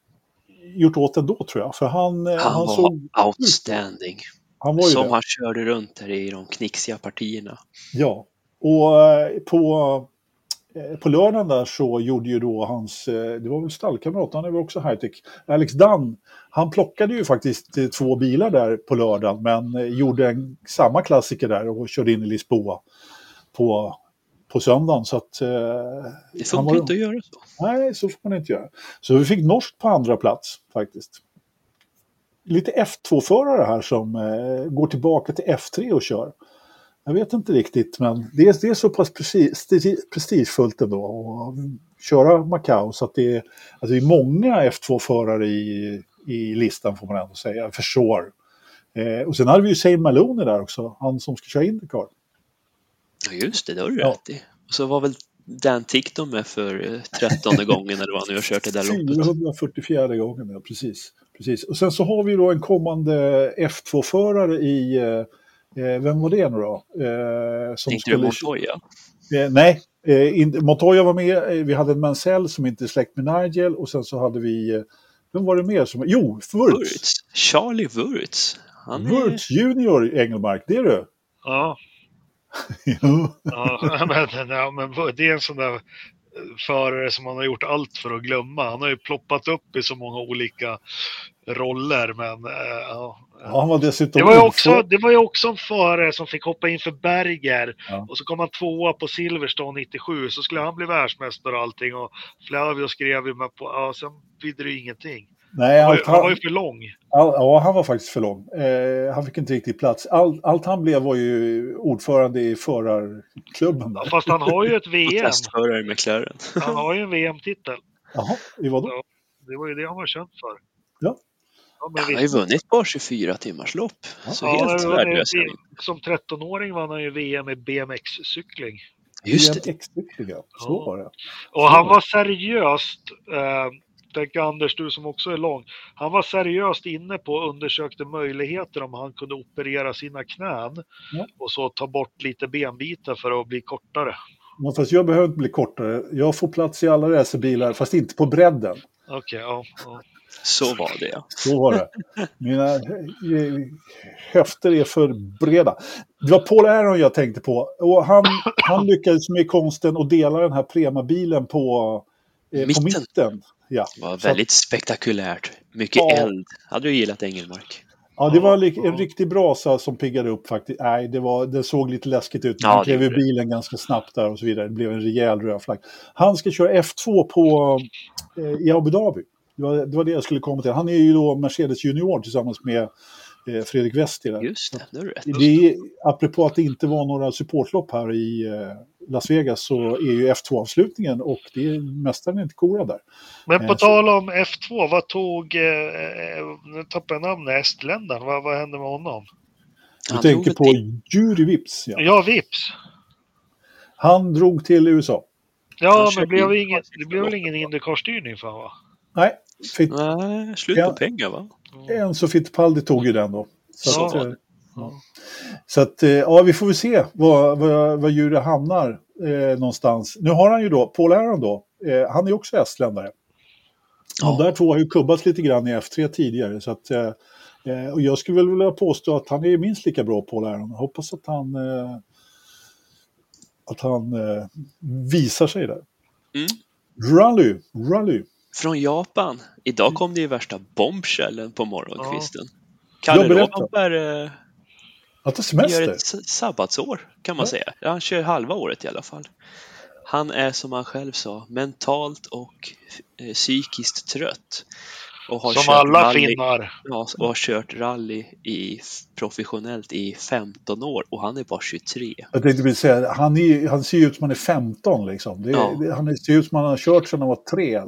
Speaker 1: gjort åt ändå tror jag. För han, eh,
Speaker 2: Han,
Speaker 1: han,
Speaker 2: var
Speaker 1: såg,
Speaker 2: outstanding.
Speaker 1: han var
Speaker 2: Som
Speaker 1: det.
Speaker 2: han körde runt där i de knixiga partierna.
Speaker 1: Ja, och eh, på, eh, på lördagen där så gjorde ju då hans, det var väl stallkamrat, han är väl också high-tech, Alex Dunn, han plockade ju faktiskt två bilar där på lördagen men gjorde en, samma klassiker där och körde in i Lisboa på, på söndagen. Så att, eh,
Speaker 2: Det funkar
Speaker 1: var-
Speaker 2: inte att göra så.
Speaker 1: Nej, så får man inte göra. Så vi fick norskt på andra plats faktiskt. Lite F2-förare här som eh, går tillbaka till F3 och kör. Jag vet inte riktigt, men det är, det är så pass presti- sti- prestigefullt ändå att köra Macau. Så att det är, alltså det är många F2-förare i, i listan får man ändå säga, för sure. Eh, och sen hade vi ju Shane Maloney där också, han som ska köra Indycar.
Speaker 2: Ja, just det, det har du
Speaker 1: Ja.
Speaker 2: rätt i. Och så var väl Dan Tickton med för eh, trettonde gången eller vad han nu har kört det där loppet.
Speaker 1: 444 gången, ja precis. precis. Och sen så har vi då en kommande F2-förare i, eh, eh, vem var det nu då? Eh, som
Speaker 2: Tänkte du Montoya?
Speaker 1: eh, nej, eh, in, Montoya var med, eh, vi hade en Mansell som inte är släkt med Nigel och sen så hade vi, vem var det mer som, jo, Wurz.
Speaker 2: Wurz. Charlie Wurz. Han är...
Speaker 1: Wurz Junior Engelmark, det är du.
Speaker 3: Ja,
Speaker 1: Ja.
Speaker 3: ja, men, ja, men det är en sån där eh, förare som man har gjort allt för att glömma. Han har ju ploppat upp i så många olika roller, men eh, ja.
Speaker 1: Ja, han var dessutom
Speaker 3: Det var, ju också, det var ju också en förare som fick hoppa in för Berger
Speaker 1: Ja.
Speaker 3: och så kom han tvåa på Silverstone 97 så skulle han bli världsmästare och allting och Flavio skrev ju med på, ja sen bidde det ju ingenting.
Speaker 1: Nej,
Speaker 3: Han var,
Speaker 1: allt
Speaker 3: ju- han var ju för lång.
Speaker 1: all, ja, han var faktiskt för lång. Eh, han fick inte riktigt plats. All, allt han blev var ju ordförande i förarklubben.
Speaker 3: Ja,
Speaker 1: Där.
Speaker 3: fast han har ju ett VM.
Speaker 2: Testförare i McLaren.
Speaker 3: Han har ju en VM-titel.
Speaker 1: Jaha, i vad då?
Speaker 3: Ja. Det var ju det han var känd för.
Speaker 1: Ja.
Speaker 3: Ja,
Speaker 2: Han har ju vunnit på 24 timmars lopp. Så
Speaker 3: Ja,
Speaker 2: helt värdelös.
Speaker 3: Som 13-åring vann han ju VM i BMX-cykling.
Speaker 2: Just det.
Speaker 1: BMX-cykling, ja. Så
Speaker 3: Ja.
Speaker 1: var det.
Speaker 3: Och han var seriöst, eh, tänk Anders du som också är lång, han var seriöst inne på och undersökte möjligheter om han kunde operera sina knän
Speaker 1: Ja.
Speaker 3: och så ta bort lite benbitar för att bli kortare.
Speaker 1: Men fast jag behöver inte bli kortare. Jag får plats i alla racerbilar, fast inte på bredden.
Speaker 3: Okej, ja, ja.
Speaker 2: Så var det ja.
Speaker 1: Så var det. Mina höfter är för breda. Det var Paul Aron jag tänkte på. Och han, han lyckades med konsten att dela den här Prema-bilen på, eh, på
Speaker 2: Mitten.
Speaker 1: mitten. Ja.
Speaker 2: Det var
Speaker 1: Så
Speaker 2: väldigt spektakulärt. Mycket
Speaker 1: Ja.
Speaker 2: eld. Hade du gillat Engelmark?
Speaker 1: Ja, det var
Speaker 3: Ja,
Speaker 1: en
Speaker 3: ja.
Speaker 1: riktig brasa som piggade upp faktiskt. Nej, det, var, det såg lite läskigt ut.
Speaker 2: Ja,
Speaker 1: Han
Speaker 2: det
Speaker 1: klev ur
Speaker 2: det.
Speaker 1: bilen ganska snabbt där och så vidare. Det blev en rejäl röd flagg. Han ska köra F2 på, eh, i Abu Dhabi. Det var, det var det jag skulle komma till. Han är ju då Mercedes junior tillsammans med eh, Fredrik Wester. där.
Speaker 2: Just det, nu är det rätt.
Speaker 1: Det är, apropå att det inte var några supportlopp här i eh, Las Vegas så är ju F2-avslutningen och det är mästaren är inte korad där.
Speaker 3: Men på
Speaker 1: Eh, så-
Speaker 3: tal om F2, vad tog, eh, eh, nu tappade jag namnet, estländaren, vad, vad hände med honom?
Speaker 1: Du
Speaker 2: Han
Speaker 1: tänker på Juri Vips. Ja.
Speaker 3: Ja, Vips.
Speaker 1: Han drog till USA.
Speaker 3: Ja,
Speaker 2: Han
Speaker 3: men
Speaker 2: körde
Speaker 3: blev
Speaker 2: in-
Speaker 3: ingen, det blev väl ingen Indycar-styrning för honom, va?
Speaker 1: Nej, Fit-
Speaker 2: Nej, slut
Speaker 1: Ja.
Speaker 2: på pengar va?
Speaker 1: Enzo Fittipaldi tog ju den då. Så,
Speaker 3: Så
Speaker 1: att, eh,
Speaker 3: det.
Speaker 1: Ja. så att, eh, ja, vi får väl se var, var, var Juri hamnar eh, någonstans. Nu har han ju då, Paul Aron då, eh, han är också estländare.
Speaker 2: Ja.
Speaker 1: De där två har ju kubbats lite grann i F3 tidigare. Så att, eh, eh, och jag skulle väl vilja påstå att han är minst lika bra, Paul Aron. Jag hoppas att han, eh, att han visar sig där.
Speaker 2: Mm.
Speaker 1: Rally, rally.
Speaker 2: Från Japan. Idag kom det ju värsta bombshellen på morgonkvisten.
Speaker 1: Ja,
Speaker 2: Kalle
Speaker 1: berätta.
Speaker 2: Eh,
Speaker 1: Att det är
Speaker 2: gör
Speaker 1: semester.
Speaker 2: ett sabbatsår kan man
Speaker 1: Ja.
Speaker 2: säga. Han kör halva året i alla fall. Han är som han själv sa mentalt och eh, psykiskt trött. Och har
Speaker 3: Som
Speaker 2: kört
Speaker 3: alla
Speaker 2: rally,
Speaker 3: finnar.
Speaker 2: Ja, och har kört rally i, professionellt i 15 år och han är bara 23.
Speaker 1: Jag tänkte precis säga, han, är, han ser ju ut som han är 15 liksom. Det,
Speaker 2: Ja.
Speaker 1: det, han ser ut som han har kört sedan han var tre.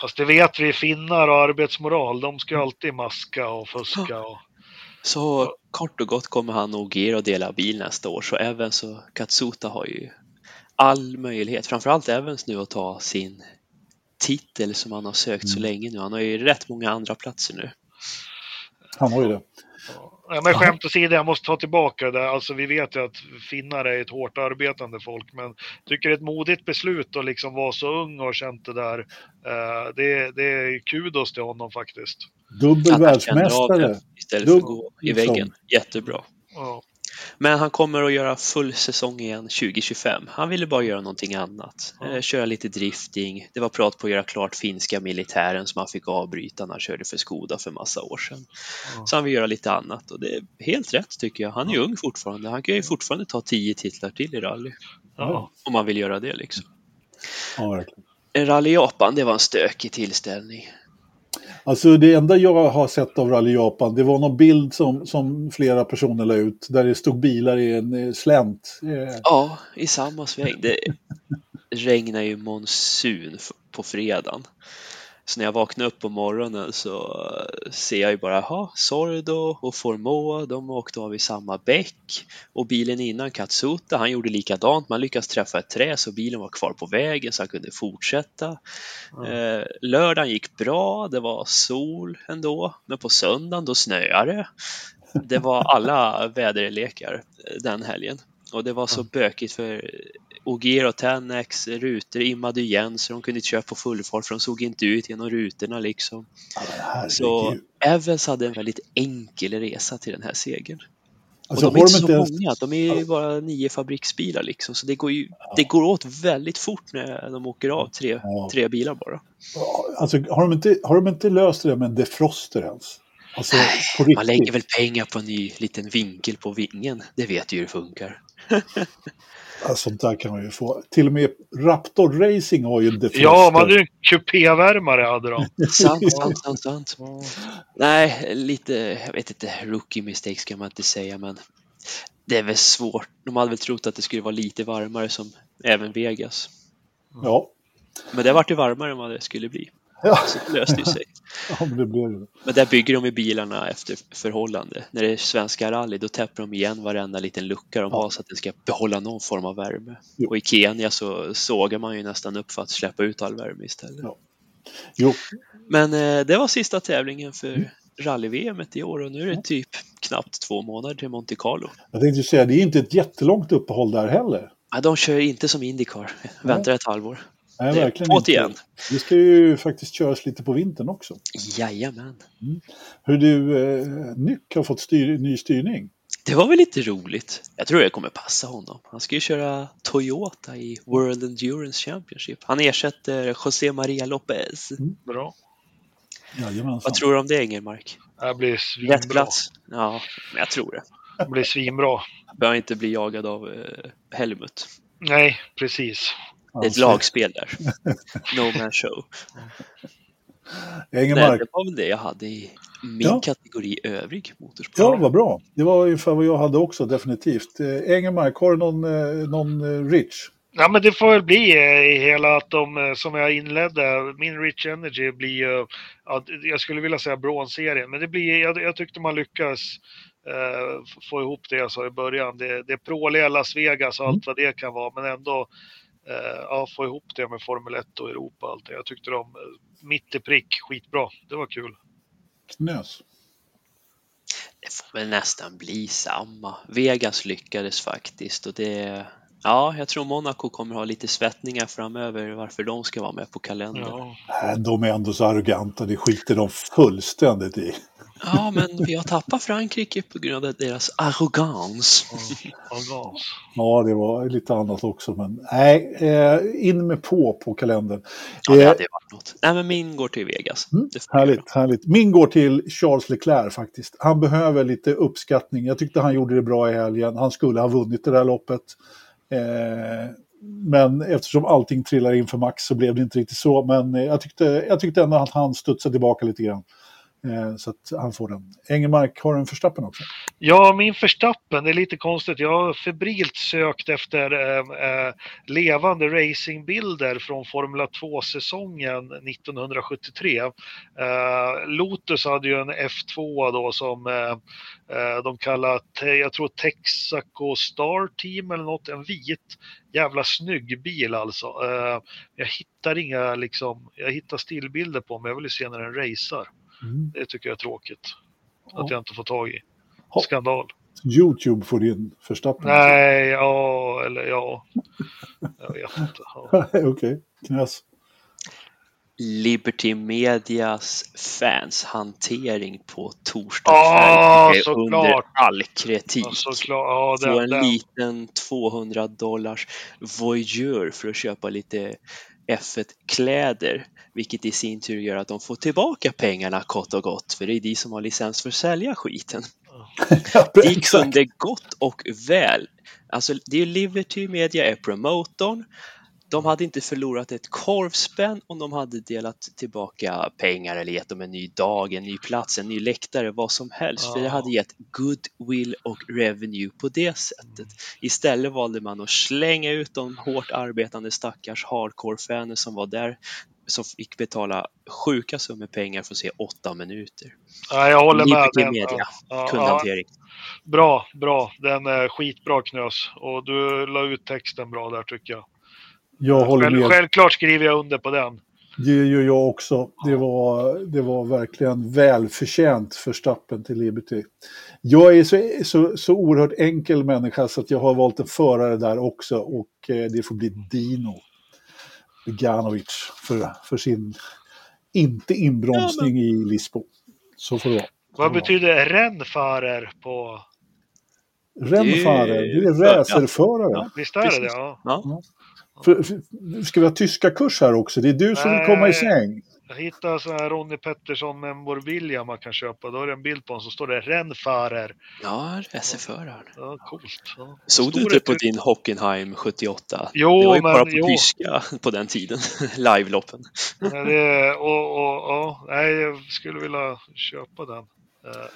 Speaker 3: Fast det vet vi, finnar och arbetsmoral, de ska alltid maska och fuska. Och...
Speaker 2: Så kort och gott kommer han nog ge och dela bil nästa år. Så Evans och Katsuta har ju all möjlighet, framförallt Evans nu att ta sin titel som han har sökt så
Speaker 1: Mm.
Speaker 2: länge nu. Han har ju rätt många andra platser nu.
Speaker 1: Han har ju det.
Speaker 3: Ja, men skämt åsido, jag måste ta tillbaka det där. Alltså, vi vet ju att finnar är ett hårt arbetande folk, men tycker det är ett modigt beslut att liksom vara så ung och känt det där. Eh, det, det är kudos till honom faktiskt.
Speaker 1: Dubbel världsmästare.
Speaker 2: istället för att gå i
Speaker 1: liksom.
Speaker 2: väggen. Jättebra.
Speaker 3: Ja.
Speaker 2: Men han kommer att göra full säsong igen 2025. Han ville bara göra någonting annat.
Speaker 3: Ja.
Speaker 2: Eh, köra lite drifting. Det var prat på att göra klart finska militären som han fick avbryta när han körde för Skoda för massa år sedan.
Speaker 3: Ja.
Speaker 2: Så han vill göra lite annat och det är helt rätt tycker jag. Han är ung fortfarande. Han kan ju fortfarande ta tio titlar till i rally.
Speaker 3: Ja.
Speaker 2: Om man vill göra det liksom.
Speaker 1: Ja, verkligen.
Speaker 2: En Rally Japan, det var en stökig tillställning.
Speaker 1: Alltså det enda jag har sett av Rally Japan, det var någon bild som, som flera personer la ut, där det stod bilar i en eh, slänt. Eh.
Speaker 2: Ja, i samma sväng. Det regnar ju monsun på fredagen. Så när jag vaknade upp på morgonen så eh, ser jag ju bara, jaha, Sordo och Formoa, de åkte av i samma bäck. Och bilen innan, Katsuta, han gjorde likadant. Man lyckades träffa ett trä så bilen var kvar på vägen så han kunde fortsätta. Eh, lördagen gick bra, det var sol ändå. Men på söndagen då snöade det. Det var alla väderlekar eh, den helgen. Och det var så bökigt för Ogier och Tenex rutor immade igen så de kunde inte köra på full fart för de såg inte ut genom rutorna liksom. Så
Speaker 1: herregud.
Speaker 2: Evans hade en väldigt enkel resa till den här segern.
Speaker 1: Alltså,
Speaker 2: och de är inte så
Speaker 1: inte
Speaker 2: många, de är ju bara nio fabriksbilar liksom. Så det går ju det går åt väldigt fort när de åker av tre,
Speaker 1: Ja.
Speaker 2: tre bilar bara.
Speaker 1: Alltså, har, de inte, har de inte löst det med en defroster ens? Alltså.
Speaker 2: Man lägger väl pengar på en ny liten vinkel på vingen. Det vet ju hur det funkar.
Speaker 1: Ja, sånt där kan man ju få. Till och med Raptor Racing har ju en defroster.
Speaker 3: Ja, man hade ju en kupévärmare hade de.
Speaker 2: Sant, sant, sant, sant. Nej, lite, jag vet inte, rookie mistakes kan man inte säga, men det är väl svårt. De hade väl trott att det skulle vara lite varmare som även Vegas.
Speaker 1: Ja.
Speaker 2: Men det vart ju varmare än vad det skulle bli.
Speaker 1: Ja.
Speaker 2: Så det löste ju sig.
Speaker 1: ja, men det blev det.
Speaker 2: Men där bygger de ju bilarna efter förhållande. När det är svenska rally då täpper de igen varenda liten lucka de
Speaker 1: Ja.
Speaker 2: har så att det ska behålla någon form av värme.
Speaker 1: Jo.
Speaker 2: Och i Kenya så sågar man ju nästan upp för att släppa ut all värme istället.
Speaker 1: Ja. Jo,
Speaker 2: Men eh, det var sista tävlingen för rally-VM i år och nu är det typ knappt två månader till Monte Carlo.
Speaker 1: jag tänkte säga, det är inte ett jättelångt uppehåll där heller.
Speaker 2: Ja, de kör inte som Indycar, väntar ett halvår.
Speaker 1: Nej,
Speaker 2: Det
Speaker 1: verkligen
Speaker 2: på
Speaker 1: inte.
Speaker 2: igen.
Speaker 1: Det ska ju faktiskt köras lite på vintern också.
Speaker 2: Jajamän.
Speaker 1: Hur du, eh, Nyck har fått styr, ny styrning.
Speaker 2: Det var väl lite roligt. Jag tror det kommer passa honom. Han ska ju köra Toyota i World Endurance Championship. Han ersätter José Maria Lopez.
Speaker 3: Bra.
Speaker 1: Jajamensan.
Speaker 2: Vad tror du om det, Engelmark?
Speaker 3: Det blir svinbra.
Speaker 2: Rätt plats? Ja, men jag tror det.
Speaker 3: Det blir svinbra.
Speaker 2: Behöver inte bli jagad av eh, Helmut.
Speaker 3: Nej, precis.
Speaker 2: Det är ett lagspel där. No man show. Nej,
Speaker 1: Engelmark.
Speaker 2: det var väl det jag hade i min
Speaker 1: Ja.
Speaker 2: kategori övrig motorsport.
Speaker 1: Ja, vad bra. Det var ungefär vad jag hade också, definitivt. Eh, Engelmark, har du någon, eh, någon eh, Rich?
Speaker 3: Ja, men det får väl bli eh, i hela att de, eh, som jag inledde, min Rich Energy blir ju, ja, jag skulle vilja säga bronsserien, men det blir, jag, jag tyckte man lyckas eh, få ihop det jag sa i början. Det, det pråliga Las Vegas och allt vad det kan vara, men ändå eh, ja, få ihop det med Formel 1 och Europa och allt det. Jag tyckte de, eh, mitt i prick, skitbra. Det var kul.
Speaker 1: Knös.
Speaker 2: Det får väl nästan bli samma. Vegas lyckades faktiskt och det... Ja, jag tror Monaco kommer ha lite svettningar framöver varför de ska vara med på kalendern. Ja,
Speaker 3: Ja.
Speaker 1: Nej, de är ändå så arroganta, det skiter de fullständigt i.
Speaker 2: men vi har tappat Frankrike på grund av deras arrogans.
Speaker 3: Ja.
Speaker 1: Ja, det var lite annat också, men nej, eh, in med på på kalendern.
Speaker 2: Ja, det
Speaker 1: Eh,
Speaker 2: hade varit något. Nej, men min går till Vegas.
Speaker 1: Mm. Härligt, härligt. Min går till Charles Leclerc faktiskt. Han behöver lite uppskattning. Jag tyckte han gjorde det bra i helgen. Han skulle ha vunnit det där loppet. Eh, men eftersom allting trillar in för Max så blev det inte riktigt så. Men eh, jag tyckte, jag tyckte ändå att han studsade tillbaka lite grann. Eh, så att han får den. Engelmark har du en förstappen också.
Speaker 3: Ja, min förstappen, det är lite konstigt. Jag har febrilt sökt efter eh, eh levande racingbilder från Formula 2-säsongen 1973. Eh, Lotus hade ju en F2 då som eh, eh de kallar, jag tror Texaco Star Team eller något, en vit jävla snygg bil alltså. Eh, jag hittar inga liksom, jag hittar stillbilder på men jag vill ju se när den racear.
Speaker 1: Mm.
Speaker 3: Det tycker jag är tråkigt.
Speaker 1: Ja.
Speaker 3: Att jag inte får tag i. Skandal.
Speaker 1: Youtube får din förstappen.
Speaker 3: Nej, ja, eller ja. Jag vet inte. Ja.
Speaker 1: Okej, knäs.
Speaker 2: Liberty Medias fans hantering på torsdag
Speaker 3: Ja,
Speaker 2: kväll är under all kritik.
Speaker 3: Ja, såklart. Ja,
Speaker 2: Få
Speaker 3: den,
Speaker 2: en
Speaker 3: den.
Speaker 2: liten 200 dollars voyeur för att köpa lite F1-kläder, vilket i sin tur gör att de får tillbaka pengarna kort och gott, för det är de som har licens för att sälja skiten. De kunde gott och väl, alltså det är Liberty Media är promotorn, de hade inte förlorat ett korvspänn om de hade delat tillbaka pengar eller gett dem en ny dag, en ny plats, en ny läktare, vad som helst. För det
Speaker 3: Ja.
Speaker 2: hade gett goodwill och revenue på det sättet. Istället valde man att slänga ut de hårt arbetande stackars hardcore-fanen som var där som fick betala sjuka summor pengar för att se åtta minuter.
Speaker 3: Ja, jag håller med. Den,
Speaker 2: Media,
Speaker 3: ja, ja,
Speaker 2: kundhantering.
Speaker 3: bra, bra. Den är skitbra knös. Och du la ut texten bra där tycker jag.
Speaker 1: Jag håller med.
Speaker 3: självklart skriver jag under på den.
Speaker 1: Det gör jag också. Det var, det var verkligen välförtjänt för stappen till Liberty. Jag är så, så, så oerhört enkel människa så att jag har valt en förare där också och eh, det får bli Dino Beganovic för, för sin inte inbromsning i Lisbo. Så får det vara.
Speaker 3: Vad betyder Rennfahrer på...
Speaker 1: Rennfahrer, det är racerförare.
Speaker 2: Ja.
Speaker 3: Visst är det det? Ja.
Speaker 2: Ja.
Speaker 1: För, för, ska vi ha tyska kurs här också? Det är du som vill komma i
Speaker 3: Nej.
Speaker 1: säng.
Speaker 3: Jag hittade så här Ronny Pettersson memorabilia man kan köpa. Då är det en bild på honom så står det Rennfahrer.
Speaker 2: Ja, racerföraren.
Speaker 3: Ja, coolt. Ja.
Speaker 2: Såg du inte på
Speaker 3: ut-
Speaker 2: din Hockenheim 78?
Speaker 3: Jo,
Speaker 2: det var ju
Speaker 3: men-
Speaker 2: bara på
Speaker 3: jo.
Speaker 2: tyska på den tiden, liveloppen.
Speaker 3: Ja, det, och, och, nej, jag skulle vilja köpa den. Eh,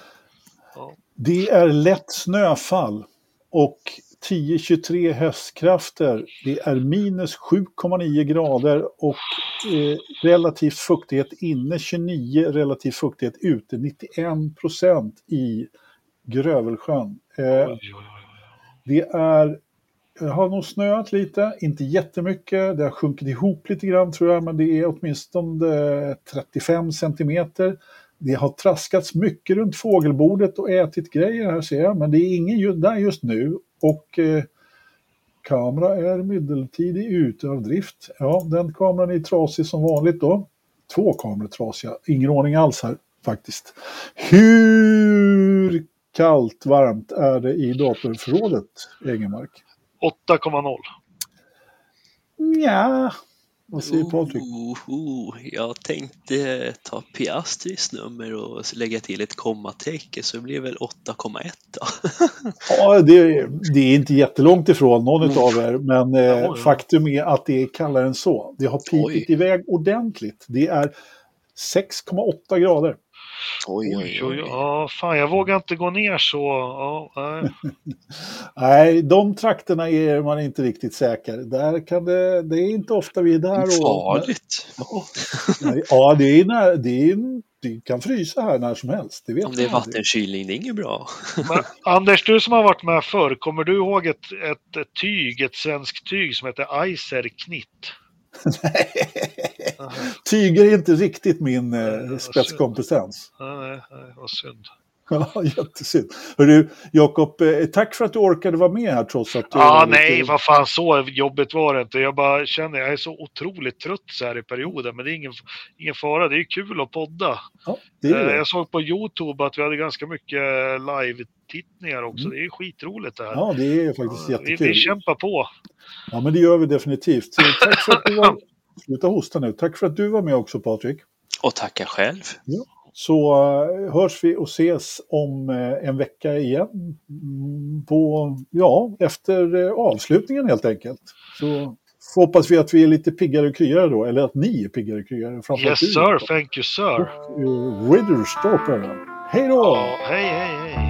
Speaker 3: Ja.
Speaker 1: Det är lätt snöfall och 10-23 hästkrafter. Det är minus 7,9 grader och eh, relativt fuktighet inne 29, relativ fuktighet ute 91 procent i Grövelsjön. Eh, det är, det har nog snöat lite, inte jättemycket. Det har sjunkit ihop lite grann tror jag, men det är åtminstone 35 centimeter. Det har traskats mycket runt fågelbordet och ätit grejer här ser jag, men det är ingen där just nu. Och eh, kamera är medeltidig ute av drift. Ja, den kameran är trasig som vanligt då. Två kameror trasiga, ingen ordning alls här faktiskt. Hur kallt, varmt är det i datorförrådet, Engelmark?
Speaker 3: 8,0.
Speaker 1: Ja, Vad säger Patrik?
Speaker 2: Oh, oh, jag tänkte ta Piastris nummer och lägga till ett kommatecken så det blir väl 8,1 då.
Speaker 1: Ja, det, det är inte jättelångt ifrån någon
Speaker 2: Mm.
Speaker 1: av er, men eh,
Speaker 3: Ja,
Speaker 1: faktum är att det är kallare än så. Det har
Speaker 2: Oj.
Speaker 1: pikit iväg ordentligt. Det är 6,8 grader.
Speaker 2: Oj,
Speaker 3: Oj, oj, ja, fan, jag vågar inte gå ner så. Ja, nej.
Speaker 1: Nej, de trakterna är man inte riktigt säker. Där kan det, det är inte ofta vi är där. Och,
Speaker 2: Farligt. Ja,
Speaker 1: Nej, ja, det, är när, det, är, det kan frysa här när som helst. Det vet
Speaker 2: Om det är vattenkylning, det är inget bra.
Speaker 3: Men, Anders, du som har varit med förr, kommer du ihåg ett, ett, ett tyg, ett svenskt tyg som heter Eiser Knitt?
Speaker 1: Tyger är inte riktigt min eh, spetskompetens.
Speaker 3: Nej, nej, vad synd.
Speaker 1: Ja, jättesynd. Hörru, Jakob, eh, tack för att du orkade vara med här trots att du...
Speaker 3: Ja,
Speaker 1: lite-
Speaker 3: nej, vad fan, så jobbigt var det inte. Jag bara känner, jag är så otroligt trött så här i perioden, men det är ingen, ingen fara. Det är kul att podda.
Speaker 1: Ja, det är
Speaker 3: Eh,
Speaker 1: det.
Speaker 3: Jag såg på Youtube att vi hade ganska mycket live-tittningar också. Det är skitroligt det här.
Speaker 1: Mm. Ja, det är faktiskt
Speaker 3: vi,
Speaker 1: jättekul.
Speaker 3: vi kämpar på.
Speaker 1: Ja, men det gör vi definitivt. Så tack för att du var... Sluta hosta nu. Tack för att du var med också, Patrik.
Speaker 2: Och tacka själv.
Speaker 1: Så eh, hörs vi och ses om eh, en vecka igen. Mm, På, ja, efter eh, avslutningen helt enkelt. Så hoppas vi att vi är lite piggare och kryare då. Eller att ni är piggare och kryare.
Speaker 3: Yes sir, thank you sir.
Speaker 1: Och Ridderstorper. Hej då!
Speaker 3: Ja, hej, hej, hej.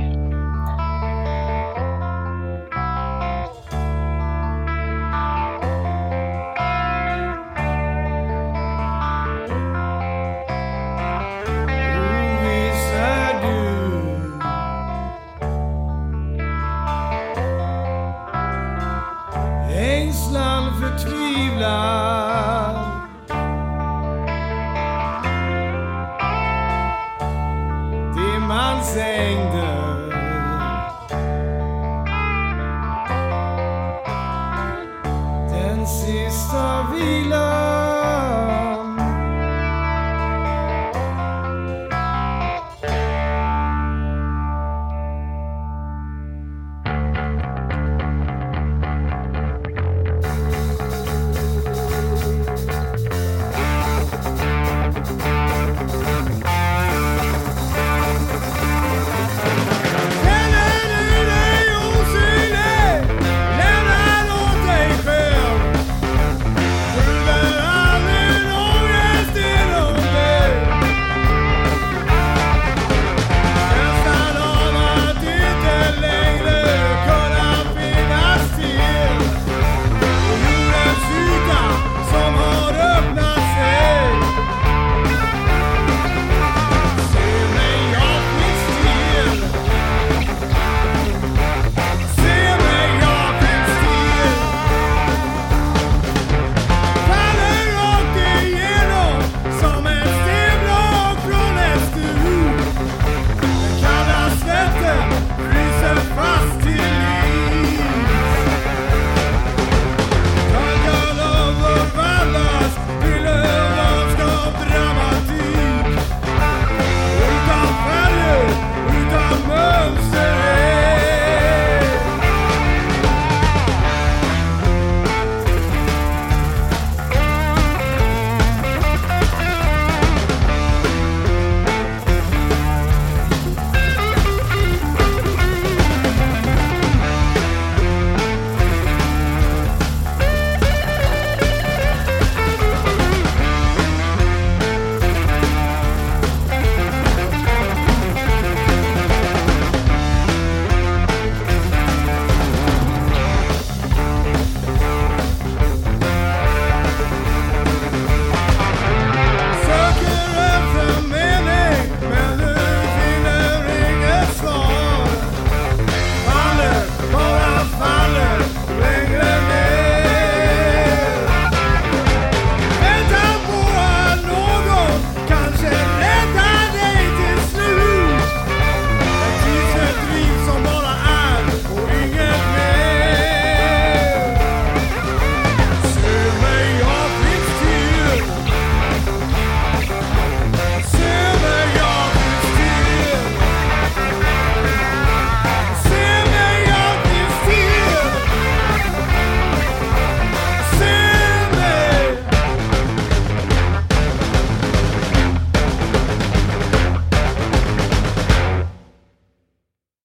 Speaker 4: Den sista vilan